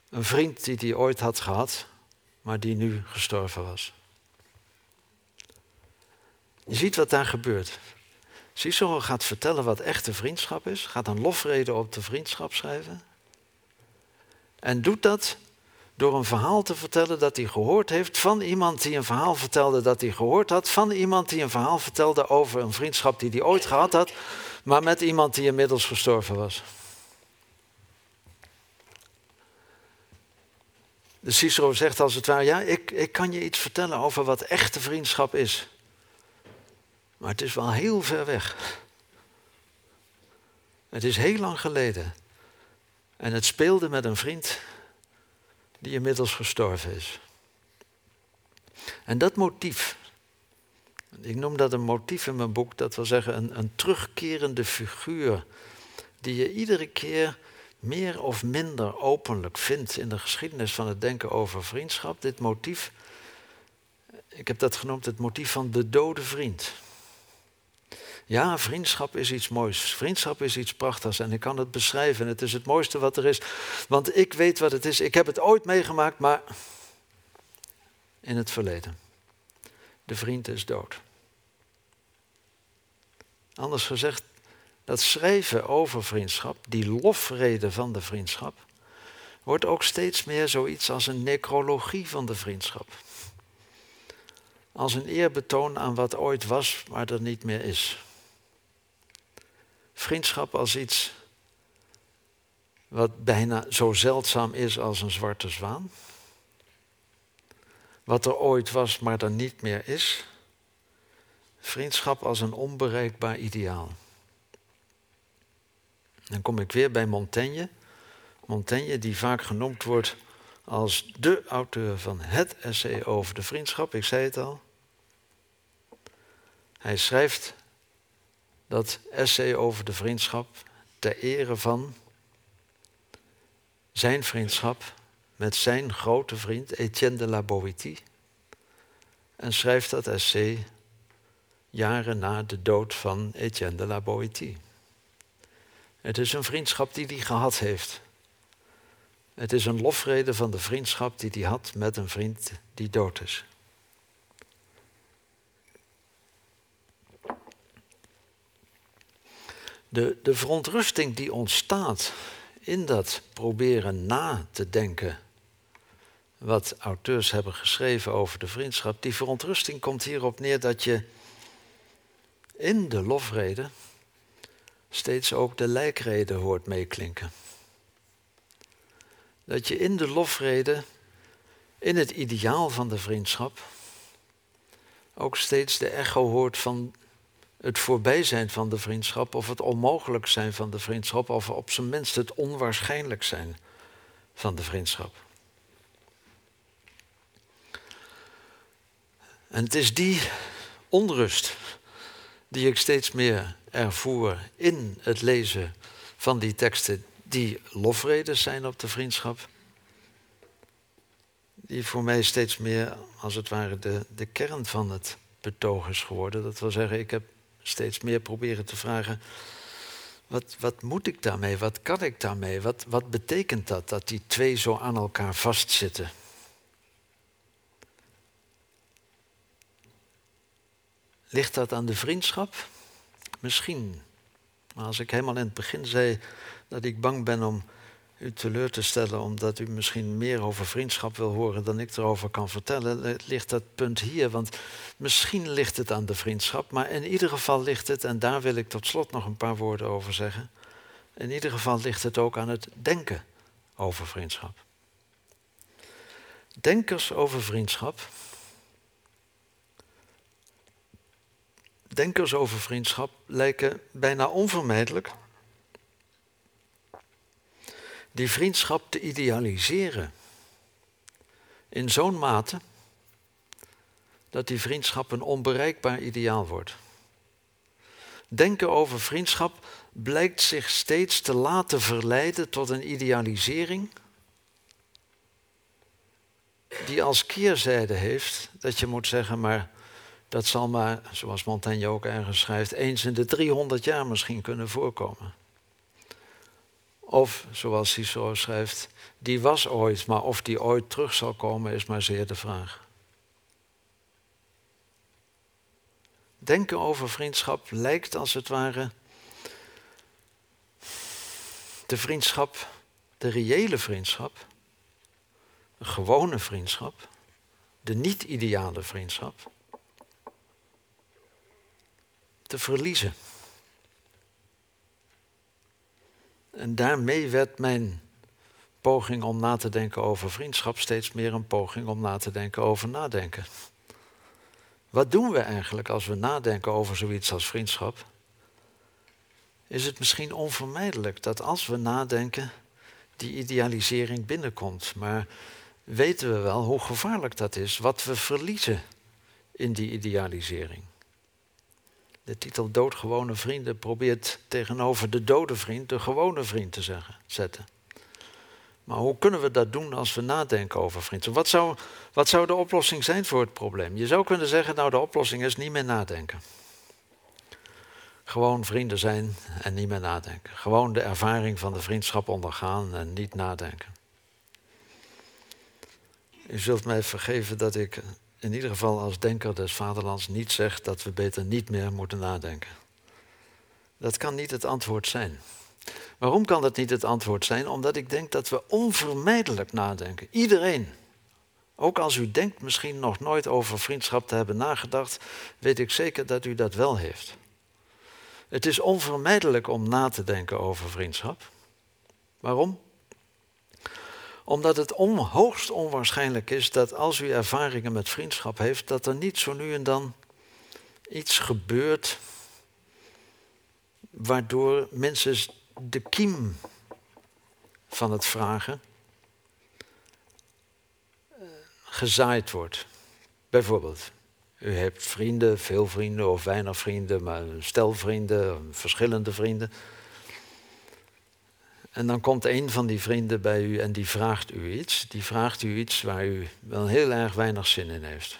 een vriend die hij ooit had gehad, maar die nu gestorven was. Je ziet wat daar gebeurt. Cicero gaat vertellen wat echte vriendschap is, gaat een lofrede op de vriendschap schrijven. En doet dat door een verhaal te vertellen dat hij gehoord heeft van iemand die een verhaal vertelde dat hij gehoord had, van iemand die een verhaal vertelde over een vriendschap die hij ooit gehad had, maar met iemand die inmiddels gestorven was. De Cicero zegt als het ware, ja, ik, ik kan je iets vertellen over wat echte vriendschap is. Maar het is wel heel ver weg. Het is heel lang geleden. En het speelde met een vriend die inmiddels gestorven is. En dat motief, ik noem dat een motief in mijn boek, dat wil zeggen een, een terugkerende figuur, die je iedere keer meer of minder openlijk vindt in de geschiedenis van het denken over vriendschap. Dit motief, ik heb dat genoemd het motief van de dode vriend. Ja, vriendschap is iets moois. Vriendschap is iets prachtigs en ik kan het beschrijven. Het is het mooiste wat er is. Want ik weet wat het is. Ik heb het ooit meegemaakt, maar in het verleden. De vriend is dood. Anders gezegd, dat schrijven over vriendschap, die lofrede van de vriendschap, wordt ook steeds meer zoiets als een necrologie van de vriendschap. Als een eerbetoon aan wat ooit was, maar er niet meer is. Vriendschap als iets wat bijna zo zeldzaam is als een zwarte zwaan. Wat er ooit was, maar er niet meer is. Vriendschap als een onbereikbaar ideaal. Dan kom ik weer bij Montaigne. Montaigne, die vaak genoemd wordt als de auteur van het essay over de vriendschap. Ik zei het al. Hij schrijft dat essay over de vriendschap ter ere van zijn vriendschap met zijn grote vriend Etienne de la Boétie. En schrijft dat essay jaren na de dood van Etienne de la Boétie. Het is een vriendschap die hij gehad heeft. Het is een lofrede van de vriendschap die hij had met een vriend die dood is. De, de verontrusting die ontstaat in dat proberen na te denken wat auteurs hebben geschreven over de vriendschap, die verontrusting komt hierop neer dat je in de lofrede steeds ook de lijkrede hoort meeklinken. Dat je in de lofrede, in het ideaal van de vriendschap, ook steeds de echo hoort van het voorbij zijn van de vriendschap of het onmogelijk zijn van de vriendschap of op zijn minst het onwaarschijnlijk zijn van de vriendschap. En het is die onrust die ik steeds meer ervoer in het lezen van die teksten die lofreden zijn op de vriendschap. Die voor mij steeds meer, als het ware, de, de kern van het betoog is geworden. Dat wil zeggen, ik heb steeds meer proberen te vragen, wat, wat moet ik daarmee? Wat kan ik daarmee? Wat, wat betekent dat, dat die twee zo aan elkaar vastzitten? Ligt dat aan de vriendschap? Misschien. Maar als ik helemaal in het begin zei dat ik bang ben om u teleur te stellen, omdat u misschien meer over vriendschap wil horen dan ik erover kan vertellen, ligt dat punt hier. Want misschien ligt het aan de vriendschap, maar in ieder geval ligt het, en daar wil ik tot slot nog een paar woorden over zeggen, in ieder geval ligt het ook aan het denken over vriendschap. Denkers over vriendschap denkers over vriendschap lijken bijna onvermijdelijk die vriendschap te idealiseren. In zo'n mate dat die vriendschap een onbereikbaar ideaal wordt. Denken over vriendschap blijkt zich steeds te laten verleiden tot een idealisering die als keerzijde heeft dat je moet zeggen, maar dat zal maar, zoals Montaigne ook ergens schrijft, eens in de 300 jaar misschien kunnen voorkomen. Of, zoals Cicero schrijft, die was ooit, maar of die ooit terug zal komen is maar zeer de vraag. Denken over vriendschap lijkt als het ware de vriendschap, de reële vriendschap, de gewone vriendschap, de niet-ideale vriendschap, te verliezen. En daarmee werd mijn poging om na te denken over vriendschap steeds meer een poging om na te denken over nadenken. Wat doen we eigenlijk als we nadenken over zoiets als vriendschap? Is het misschien onvermijdelijk dat als we nadenken, die idealisering binnenkomt? Maar weten we wel hoe gevaarlijk dat is, wat we verliezen in die idealisering? De titel Doodgewone Vrienden probeert tegenover de dode vriend de gewone vriend te zeggen, zetten. Maar hoe kunnen we dat doen als we nadenken over vrienden? Wat zou, wat zou de oplossing zijn voor het probleem? Je zou kunnen zeggen, nou de oplossing is niet meer nadenken. Gewoon vrienden zijn en niet meer nadenken. Gewoon de ervaring van de vriendschap ondergaan en niet nadenken. U zult mij vergeven dat ik in ieder geval als denker des vaderlands niet zegt dat we beter niet meer moeten nadenken. Dat kan niet het antwoord zijn. Waarom kan dat niet het antwoord zijn? Omdat ik denk dat we onvermijdelijk nadenken. Iedereen. Ook als u denkt misschien nog nooit over vriendschap te hebben nagedacht, weet ik zeker dat u dat wel heeft. Het is onvermijdelijk om na te denken over vriendschap. Waarom? Omdat het hoogst onwaarschijnlijk is dat als u ervaringen met vriendschap heeft, dat er niet zo nu en dan iets gebeurt waardoor mensen de kiem van het vragen eh, gezaaid wordt. Bijvoorbeeld, u hebt vrienden, veel vrienden of weinig vrienden, maar stel vrienden, verschillende vrienden. En dan komt een van die vrienden bij u en die vraagt u iets. Die vraagt u iets waar u wel heel erg weinig zin in heeft.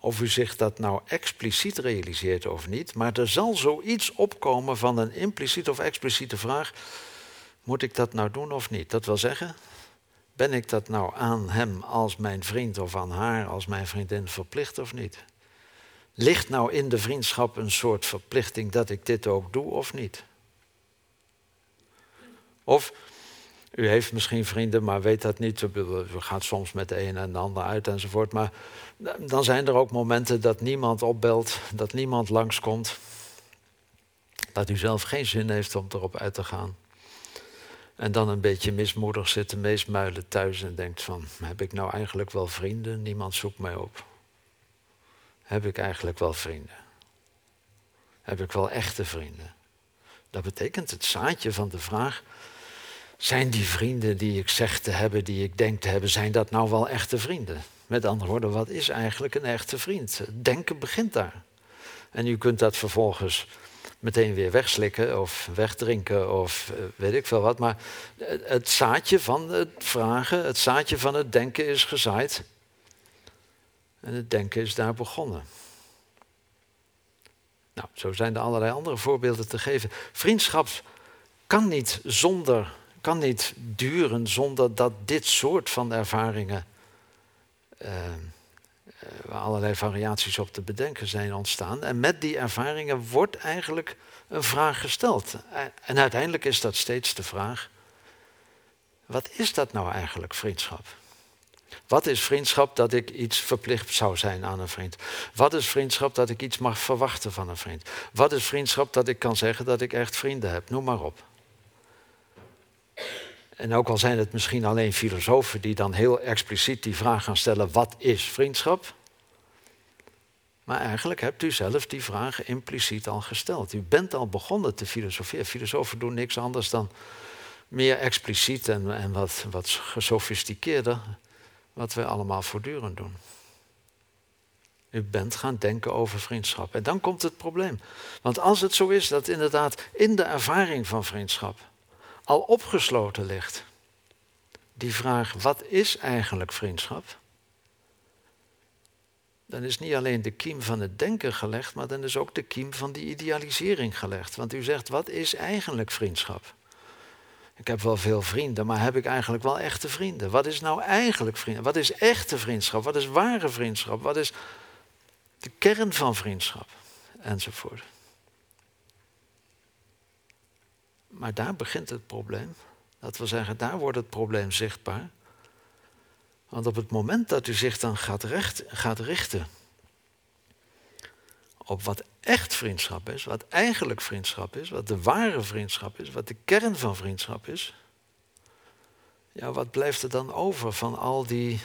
of u zich dat nou expliciet realiseert of niet, maar er zal zoiets opkomen van een impliciete of expliciete vraag: moet ik dat nou doen of niet? Dat wil zeggen, ben ik dat nou aan hem als mijn vriend of aan haar als mijn vriendin verplicht of niet? Ligt nou in de vriendschap een soort verplichting dat ik dit ook doe of niet? Of u heeft misschien vrienden, maar weet dat niet. We gaan soms met de een en de ander uit enzovoort. Maar dan zijn er ook momenten dat niemand opbelt, dat niemand langskomt. Dat u zelf geen zin heeft om erop uit te gaan. En dan een beetje mismoedig zit te meesmuilen thuis en denkt van... heb ik nou eigenlijk wel vrienden? Niemand zoekt mij op. Heb ik eigenlijk wel vrienden? Heb ik wel echte vrienden? Dat betekent het zaadje van de vraag... zijn die vrienden die ik zeg te hebben, die ik denk te hebben... zijn dat nou wel echte vrienden? Met andere woorden, wat is eigenlijk een echte vriend? Denken begint daar. En u kunt dat vervolgens meteen weer wegslikken of wegdrinken of eh, weet ik veel wat. Maar het zaadje van het vragen, het zaadje van het denken is gezaaid. En het denken is daar begonnen. Nou, zo zijn er allerlei andere voorbeelden te geven. Vriendschap kan niet zonder, kan niet duren zonder dat dit soort van ervaringen uh, waar allerlei variaties op te bedenken zijn ontstaan. En met die ervaringen wordt eigenlijk een vraag gesteld. En uiteindelijk is dat steeds de vraag: wat is dat nou eigenlijk, vriendschap? Wat is vriendschap dat ik iets verplicht zou zijn aan een vriend? Wat is vriendschap dat ik iets mag verwachten van een vriend? Wat is vriendschap dat ik kan zeggen dat ik echt vrienden heb? Noem maar op. En ook al zijn het misschien alleen filosofen die dan heel expliciet die vraag gaan stellen: wat is vriendschap? Maar eigenlijk hebt u zelf die vraag impliciet al gesteld. U bent al begonnen te filosoferen. Filosofen doen niks anders dan meer expliciet en, en wat, wat gesofisticeerder, wat wij allemaal voortdurend doen. U bent gaan denken over vriendschap. En dan komt het probleem. Want als het zo is dat inderdaad in de ervaring van vriendschap al opgesloten ligt, die vraag: wat is eigenlijk vriendschap? dan is niet alleen de kiem van het denken gelegd, maar dan is ook de kiem van die idealisering gelegd. Want u zegt, wat is eigenlijk vriendschap? Ik heb wel veel vrienden, maar heb ik eigenlijk wel echte vrienden? Wat is nou eigenlijk vriendschap? Wat is echte vriendschap? Wat is ware vriendschap? Wat is de kern van vriendschap? Enzovoort. Maar daar begint het probleem. Dat wil zeggen, daar wordt het probleem zichtbaar. Want op het moment dat u zich dan gaat, gaat richten op wat echt vriendschap is, wat eigenlijk vriendschap is, wat de ware vriendschap is, wat de kern van vriendschap is, ja, wat blijft er dan over van al die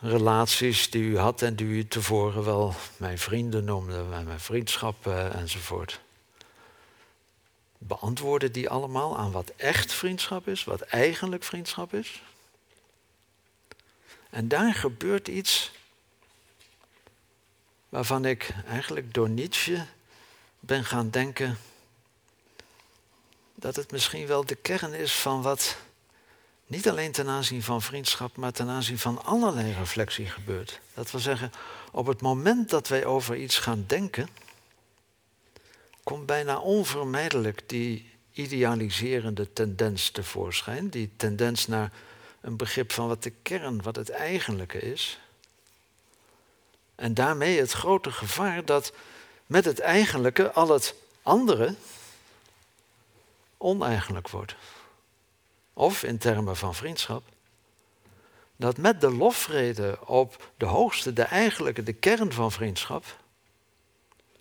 relaties die u had en die u tevoren wel mijn vrienden noemde, mijn vriendschappen enzovoort? Beantwoorden die allemaal aan wat echt vriendschap is, wat eigenlijk vriendschap is? En daar gebeurt iets waarvan ik eigenlijk door Nietzsche ben gaan denken dat het misschien wel de kern is van wat niet alleen ten aanzien van vriendschap, maar ten aanzien van allerlei reflectie gebeurt. Dat wil zeggen, op het moment dat wij over iets gaan denken, komt bijna onvermijdelijk die idealiserende tendens tevoorschijn, die tendens naar een begrip van wat de kern, wat het eigenlijke is. En daarmee het grote gevaar dat met het eigenlijke al het andere oneigenlijk wordt. Of in termen van vriendschap, dat met de lofrede op de hoogste, de eigenlijke, de kern van vriendschap,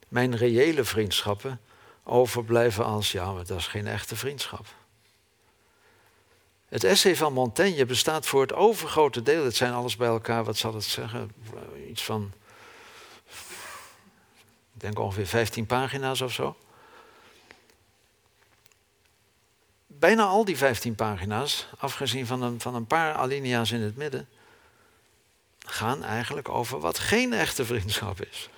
mijn reële vriendschappen overblijven als, ja, maar dat is geen echte vriendschap. Het essay van Montaigne bestaat voor het overgrote deel, het zijn alles bij elkaar, wat zal het zeggen, iets van, denk ongeveer 15 pagina's of zo. Bijna al die 15 pagina's, afgezien van een, van een paar alinea's in het midden, gaan eigenlijk over wat geen echte vriendschap is.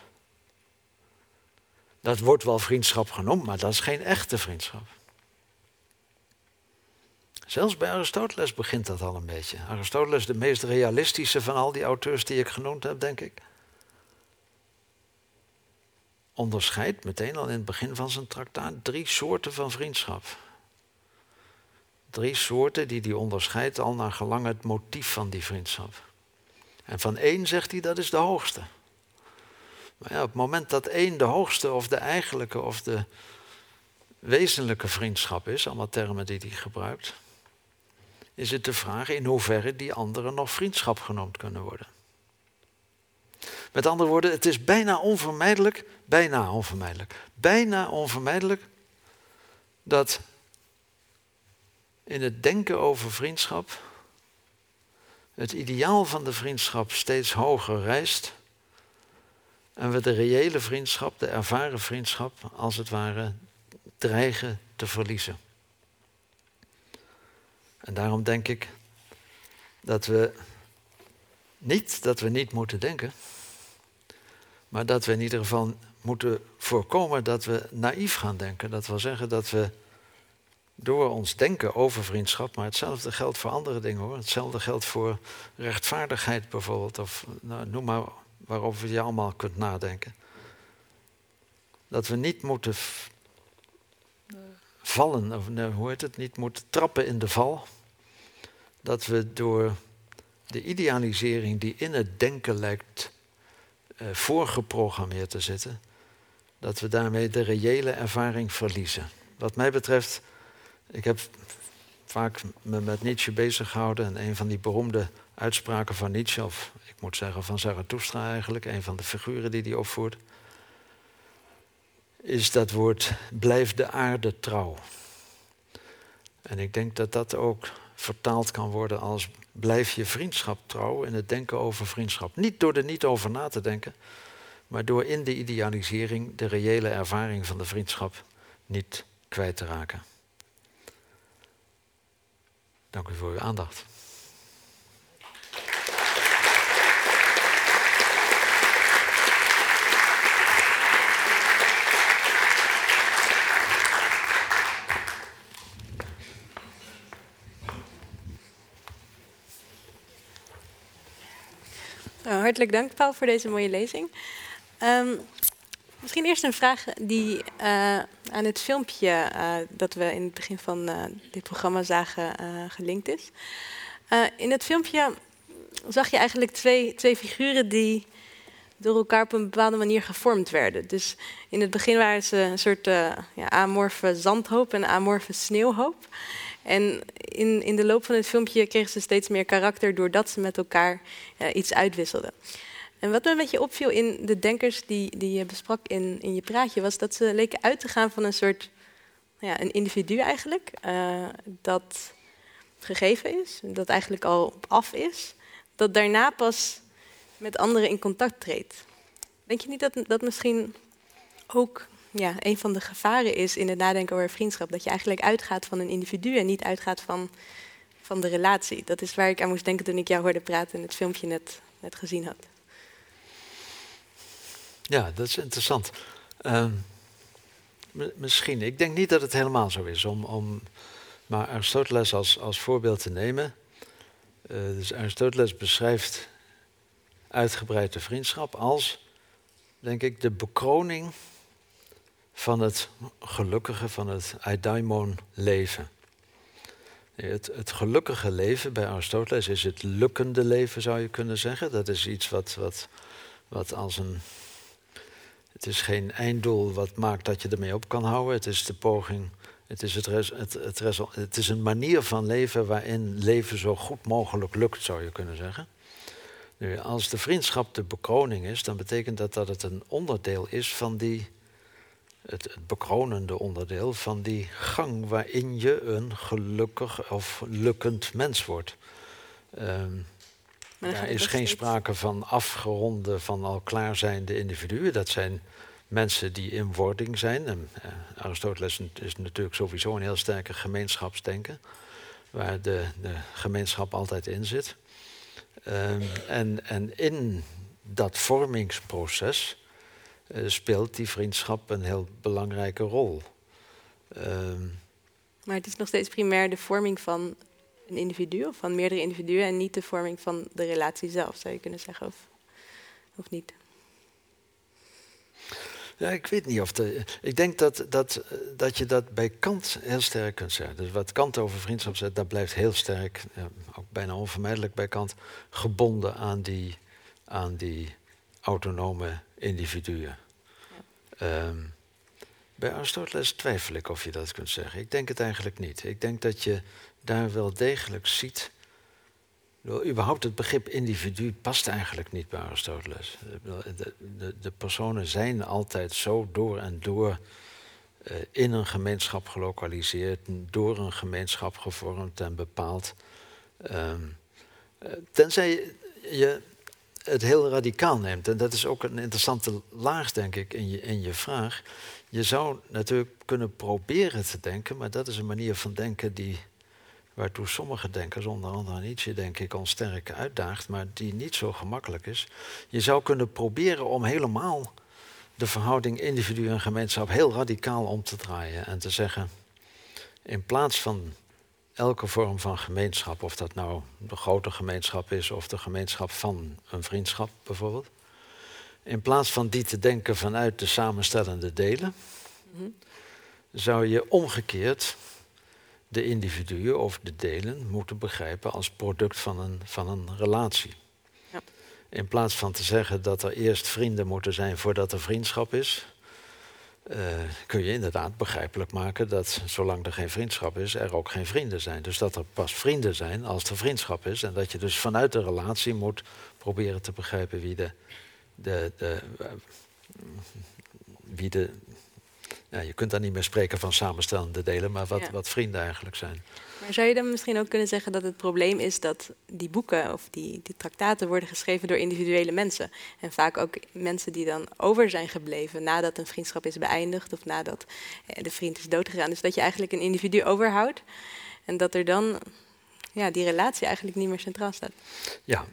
Dat wordt wel vriendschap genoemd, maar dat is geen echte vriendschap. Zelfs bij Aristoteles begint dat al een beetje. Aristoteles, de meest realistische van al die auteurs die ik genoemd heb, denk ik. Onderscheidt meteen al in het begin van zijn traktaat drie soorten van vriendschap. Drie soorten die hij onderscheidt al naar gelang het motief van die vriendschap. En van één zegt hij dat is de hoogste. Maar ja, op het moment dat één de hoogste of de eigenlijke of de wezenlijke vriendschap is, allemaal termen die hij gebruikt, is het de vraag in hoeverre die anderen nog vriendschap genoemd kunnen worden. Met andere woorden, het is bijna onvermijdelijk, bijna onvermijdelijk, bijna onvermijdelijk dat in het denken over vriendschap het ideaal van de vriendschap steeds hoger rijst en we de reële vriendschap, de ervaren vriendschap, als het ware dreigen te verliezen. En daarom denk ik dat we niet dat we niet moeten denken, maar dat we in ieder geval moeten voorkomen dat we naïef gaan denken. Dat wil zeggen dat we door ons denken over vriendschap, maar hetzelfde geldt voor andere dingen hoor. Hetzelfde geldt voor rechtvaardigheid bijvoorbeeld, of nou, noem maar waarover je allemaal kunt nadenken. Dat we niet moeten vallen, of hoe heet het, niet moeten trappen in de val. Dat we door de idealisering die in het denken lijkt uh, voorgeprogrammeerd te zitten, dat we daarmee de reële ervaring verliezen. Wat mij betreft, ik heb vaak me met Nietzsche bezig gehouden en een van die beroemde uitspraken van Nietzsche, of ik moet zeggen van Zarathustra eigenlijk, een van de figuren die hij opvoert, is dat woord blijf de aarde trouw. En ik denk dat dat ook vertaald kan worden als blijf je vriendschap trouw in het denken over vriendschap. Niet door er niet over na te denken, maar door in de idealisering de reële ervaring van de vriendschap niet kwijt te raken. Dank u voor uw aandacht. Nou, hartelijk dank, Paul, voor deze mooie lezing. Um, misschien eerst een vraag die uh, aan het filmpje uh, dat we in het begin van uh, dit programma zagen gelinkt is. in het filmpje zag je eigenlijk twee, twee figuren die door elkaar op een bepaalde manier gevormd werden. Dus in het begin waren ze een soort ja, amorfe zandhoop en amorfe sneeuwhoop. En in, in de loop van het filmpje kregen ze steeds meer karakter doordat ze met elkaar iets uitwisselden. En wat me een beetje opviel in de denkers die, die je besprak in, in je praatje, was dat ze leken uit te gaan van een soort ja, een individu eigenlijk, uh, dat gegeven is, dat eigenlijk al af is, dat daarna pas met anderen in contact treedt. Denk je niet dat dat misschien ook ja, een van de gevaren is in het nadenken over vriendschap. Dat je eigenlijk uitgaat van een individu en niet uitgaat van, van de relatie. Dat is waar ik aan moest denken toen ik jou hoorde praten en het filmpje net, net gezien had. Ja, dat is interessant. Uh, misschien. Ik denk niet dat het helemaal zo is. Om, om maar Aristoteles als, als voorbeeld te nemen. Uh, dus Aristoteles beschrijft uitgebreid de vriendschap als, denk ik, de bekroning van het gelukkige, van het eidaimon leven. Het, het, gelukkige leven bij Aristoteles is het lukkende leven, zou je kunnen zeggen. Dat is iets wat, wat, wat als een. Het is geen einddoel wat maakt dat je ermee op kan houden. Het is de poging. Het is, het, het, het, het is een manier van leven waarin leven zo goed mogelijk lukt, zou je kunnen zeggen. Nu, als de vriendschap de bekroning is, dan betekent dat dat het een onderdeel is van die het, het bekronende onderdeel van die gang waarin je een gelukkig of lukkend mens wordt. Um, er is geen sprake van afgeronde, van al klaarzijnde individuen. Dat zijn mensen die in wording zijn. En, uh, Aristoteles is natuurlijk sowieso een heel sterke gemeenschapsdenken, waar de, de gemeenschap altijd in zit. Um, en, en in dat vormingsproces uh, speelt die vriendschap een heel belangrijke rol. Um, maar het is nog steeds primair de vorming van een individu of van meerdere individuen en niet de vorming van de relatie zelf, zou je kunnen zeggen, of, of niet? Ja, ik weet niet of de. Ik denk dat, dat, dat je dat bij Kant heel sterk kunt zeggen. Dus wat Kant over vriendschap zegt, dat blijft heel sterk, ook bijna onvermijdelijk bij Kant, gebonden aan die, aan die autonome individuen. Ja. Um, bij Aristoteles twijfel ik of je dat kunt zeggen. Ik denk het eigenlijk niet. Ik denk dat je daar wel degelijk ziet. Überhaupt het begrip individu past eigenlijk niet bij Aristoteles. De, de, de personen zijn altijd zo door en door uh, in een gemeenschap gelokaliseerd, door een gemeenschap gevormd en bepaald. Um, uh, tenzij je het heel radicaal neemt. En dat is ook een interessante laag, denk ik, in je, in je vraag. Je zou natuurlijk kunnen proberen te denken, maar dat is een manier van denken die, waartoe sommige denkers, onder andere Nietzsche, denk ik, ons sterk uitdaagt, maar die niet zo gemakkelijk is. Je zou kunnen proberen om helemaal de verhouding individu en gemeenschap heel radicaal om te draaien en te zeggen, in plaats van elke vorm van gemeenschap, of dat nou de grote gemeenschap is of de gemeenschap van een vriendschap bijvoorbeeld, in plaats van die te denken vanuit de samenstellende delen, zou je omgekeerd de individuen of de delen moeten begrijpen als product van een, van een relatie. Ja. In plaats van te zeggen dat er eerst vrienden moeten zijn voordat er vriendschap is, uh, kun je inderdaad begrijpelijk maken dat zolang er geen vriendschap is, er ook geen vrienden zijn. Dus dat er pas vrienden zijn als er vriendschap is. En dat je dus vanuit de relatie moet proberen te begrijpen wie de de, de, wie de, ja, je kunt dan niet meer spreken van samenstellende delen, maar wat, wat vrienden eigenlijk zijn. Maar zou je dan misschien ook kunnen zeggen dat het probleem is dat die boeken of die, die traktaten worden geschreven door individuele mensen? En vaak ook mensen die dan over zijn gebleven nadat een vriendschap is beëindigd of nadat eh, de vriend is doodgegaan. Dus dat je eigenlijk een individu overhoudt en dat er dan ja, die relatie eigenlijk niet meer centraal staat. Ja,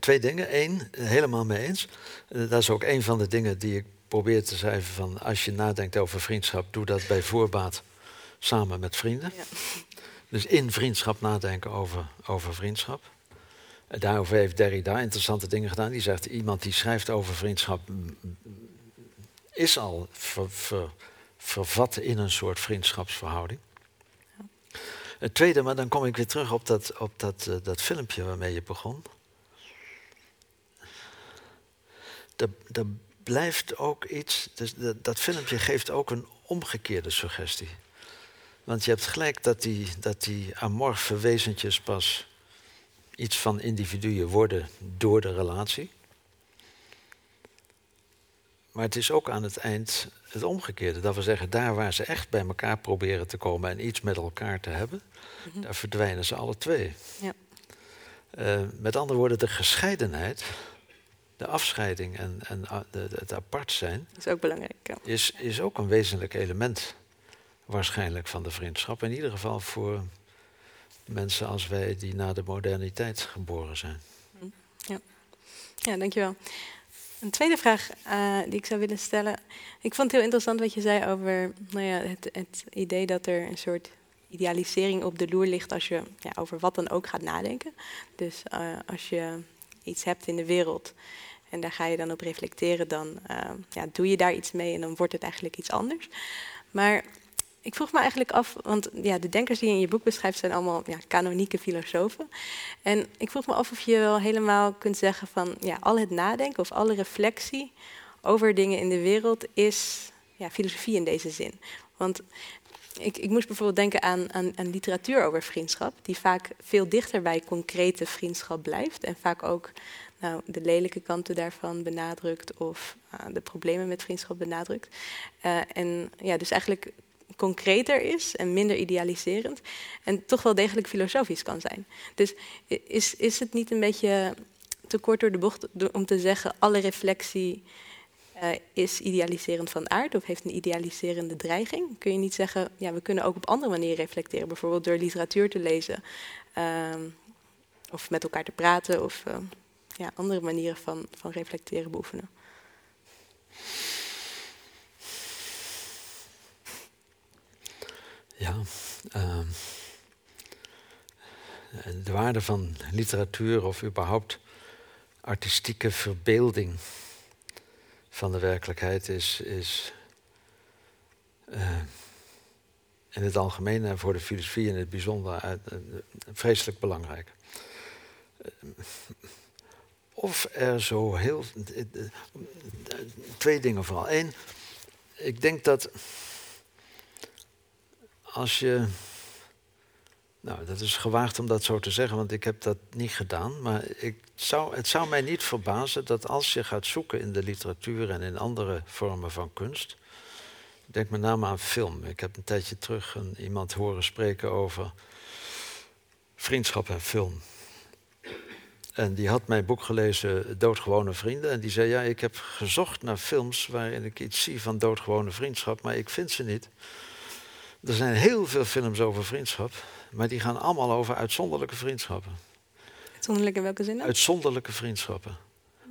twee dingen. Eén, helemaal mee eens. Eh, dat is ook een van de dingen die ik probeer te schrijven van als je nadenkt over vriendschap, doe dat bij voorbaat samen met vrienden. Ja. Dus in vriendschap nadenken over, over vriendschap. Daarover heeft Derrida interessante dingen gedaan. Die zegt, iemand die schrijft over vriendschap is al vervat in een soort vriendschapsverhouding. Het tweede, maar dan kom ik weer terug op dat, op dat, uh, dat filmpje waarmee je begon. Er, blijft ook iets, dus dat, dat filmpje geeft ook een omgekeerde suggestie. Want je hebt gelijk dat die, dat die amorfe wezentjes pas iets van individuen worden door de relatie. Maar het is ook aan het eind het omgekeerde. Dat we zeggen, daar waar ze echt bij elkaar proberen te komen en iets met elkaar te hebben, mhm. daar verdwijnen ze alle twee. Ja. Uh, met andere woorden, de gescheidenheid, de afscheiding en, en uh, de, het apart zijn, is ook belangrijk. Ja. Is, is ook een wezenlijk element waarschijnlijk van de vriendschap. In ieder geval voor mensen als wij die na de moderniteit geboren zijn. Mhm. Ja, ja dankjewel. Een tweede vraag uh, die ik zou willen stellen. Ik vond het heel interessant wat je zei over nou ja, het, het, idee dat er een soort idealisering op de loer ligt als je ja, over wat dan ook gaat nadenken. Dus uh, als je iets hebt in de wereld en daar ga je dan op reflecteren, dan uh, ja, doe je daar iets mee en dan wordt het eigenlijk iets anders. Maar ik vroeg me eigenlijk af, want ja, de denkers die je in je boek beschrijft zijn allemaal ja, kanonieke filosofen. En ik vroeg me af of je wel helemaal kunt zeggen van ja, al het nadenken of alle reflectie over dingen in de wereld is ja, filosofie in deze zin. Want ik, ik moest bijvoorbeeld denken aan, aan, aan, literatuur over vriendschap, die vaak veel dichter bij concrete vriendschap blijft en vaak ook nou, de lelijke kanten daarvan benadrukt of uh, de problemen met vriendschap benadrukt. Uh, en ja, dus eigenlijk concreter is en minder idealiserend. En toch wel degelijk filosofisch kan zijn. Dus is, is het niet een beetje te kort door de bocht om te zeggen: alle reflectie uh, is idealiserend van aard of heeft een idealiserende dreiging? Kun je niet zeggen: ja, we kunnen ook op andere manieren reflecteren, bijvoorbeeld door literatuur te lezen uh, of met elkaar te praten of uh, ja, andere manieren van, van reflecteren beoefenen? Ja, uh, de waarde van literatuur of überhaupt artistieke verbeelding van de werkelijkheid is, is in het algemeen en voor de filosofie in het bijzonder vreselijk belangrijk. Of er zo heel. Twee dingen vooral. Eén, ik denk dat als je. Nou, dat is gewaagd om dat zo te zeggen, want ik heb dat niet gedaan. Maar ik zou, het zou mij niet verbazen dat als je gaat zoeken in de literatuur en in andere vormen van kunst. Ik denk met name aan film. Ik heb een tijdje terug een, iemand horen spreken over vriendschap en film. En die had mijn boek gelezen, Doodgewone Vrienden. En die zei, ja, ik heb gezocht naar films waarin ik iets zie van doodgewone vriendschap, maar ik vind ze niet. Er zijn heel veel films over vriendschap, maar die gaan allemaal over uitzonderlijke vriendschappen. Uitzonderlijke welke zin? Uitzonderlijke vriendschappen.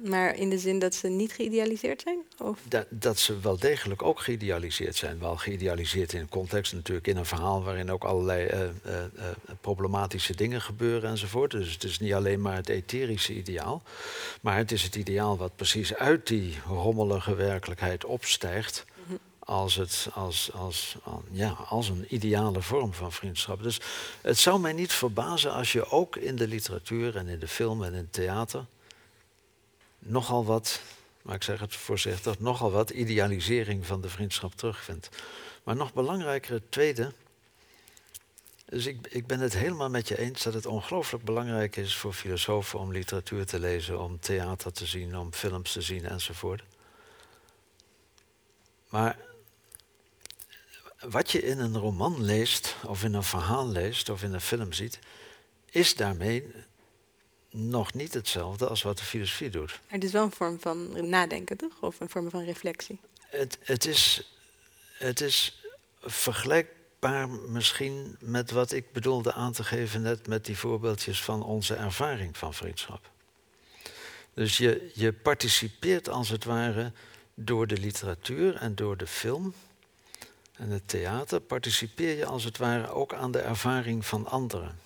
Maar in de zin dat ze niet geïdealiseerd zijn? Of? Dat, dat ze wel degelijk ook geïdealiseerd zijn. Wel geïdealiseerd in een context, natuurlijk in een verhaal waarin ook allerlei uh, uh, uh, problematische dingen gebeuren enzovoort. Dus het is niet alleen maar het etherische ideaal, maar het is het ideaal wat precies uit die rommelige werkelijkheid opstijgt. Als, het, als, als, ja, als een ideale vorm van vriendschap. Dus het zou mij niet verbazen als je ook in de literatuur en in de film en in het theater nogal wat, maar ik zeg het voorzichtig, nogal wat idealisering van de vriendschap terugvindt. Maar nog belangrijker, het tweede. Dus ik, ik ben het helemaal met je eens dat het ongelooflijk belangrijk is voor filosofen om literatuur te lezen, om theater te zien, om films te zien enzovoort. Maar wat je in een roman leest, of in een verhaal leest, of in een film ziet, is daarmee nog niet hetzelfde als wat de filosofie doet. Het is wel een vorm van nadenken, toch? Of een vorm van reflectie? Het, het, is, het is vergelijkbaar misschien met wat ik bedoelde aan te geven net met die voorbeeldjes van onze ervaring van vriendschap. Dus je, je participeert als het ware door de literatuur en door de film en het theater, participeer je als het ware ook aan de ervaring van anderen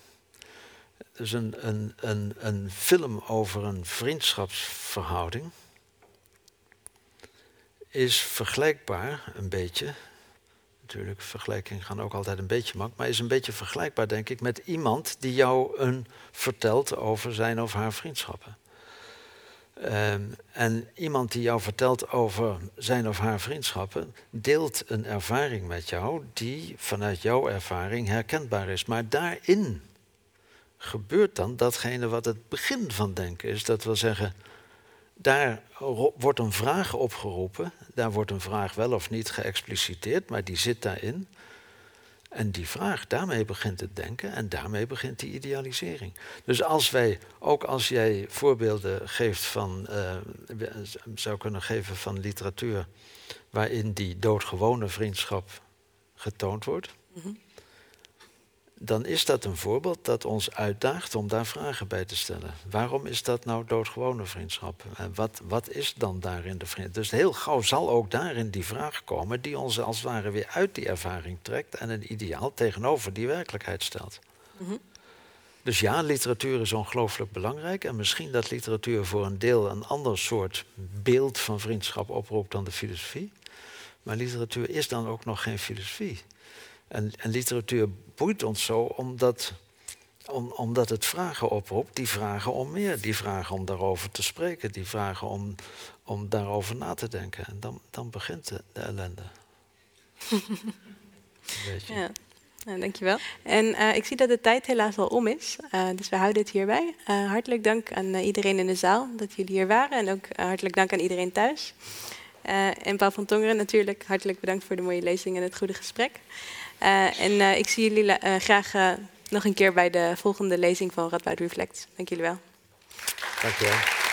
dus een, een, een, een film over een vriendschapsverhouding is vergelijkbaar een beetje. Natuurlijk, vergelijkingen gaan ook altijd een beetje mak, maar is een beetje vergelijkbaar, denk ik, met iemand die jou een vertelt over zijn of haar vriendschappen. Ehm, en iemand die jou vertelt over zijn of haar vriendschappen, deelt een ervaring met jou die vanuit jouw ervaring herkenbaar is. Maar daarin gebeurt dan datgene wat het begin van denken is. Dat wil zeggen, daar wordt een vraag opgeroepen, daar wordt een vraag wel of niet geëxpliciteerd, maar die zit daarin. En die vraag, daarmee begint het denken en daarmee begint die idealisering. Dus als wij, ook als jij voorbeelden geeft van, uh, zou kunnen geven van literatuur waarin die doodgewone vriendschap getoond wordt, mhm dan is dat een voorbeeld dat ons uitdaagt om daar vragen bij te stellen. Waarom is dat nou doodgewone vriendschap? En wat, wat is dan daarin de vriendschap? Dus heel gauw zal ook daarin die vraag komen die ons als het ware weer uit die ervaring trekt en een ideaal tegenover die werkelijkheid stelt. Mhm. Dus ja, literatuur is ongelooflijk belangrijk. En misschien dat literatuur voor een deel een ander soort beeld van vriendschap oproept dan de filosofie. Maar literatuur is dan ook nog geen filosofie. En, en literatuur boeit ons zo omdat, om, omdat het vragen oproept. Die vragen om meer, die vragen om daarover te spreken, die vragen om, om daarover na te denken. En dan, dan begint de, de ellende. ja. Nou, dankjewel. En uh, ik zie dat de tijd helaas al om is, uh, dus we houden het hierbij. Uh, hartelijk dank aan iedereen in de zaal dat jullie hier waren en ook hartelijk dank aan iedereen thuis. en Paul van Tongeren natuurlijk, hartelijk bedankt voor de mooie lezing en het goede gesprek. Uh, en uh, ik zie jullie uh, graag nog een keer bij de volgende lezing van Radboud Reflect. Dank jullie wel. Dank je wel.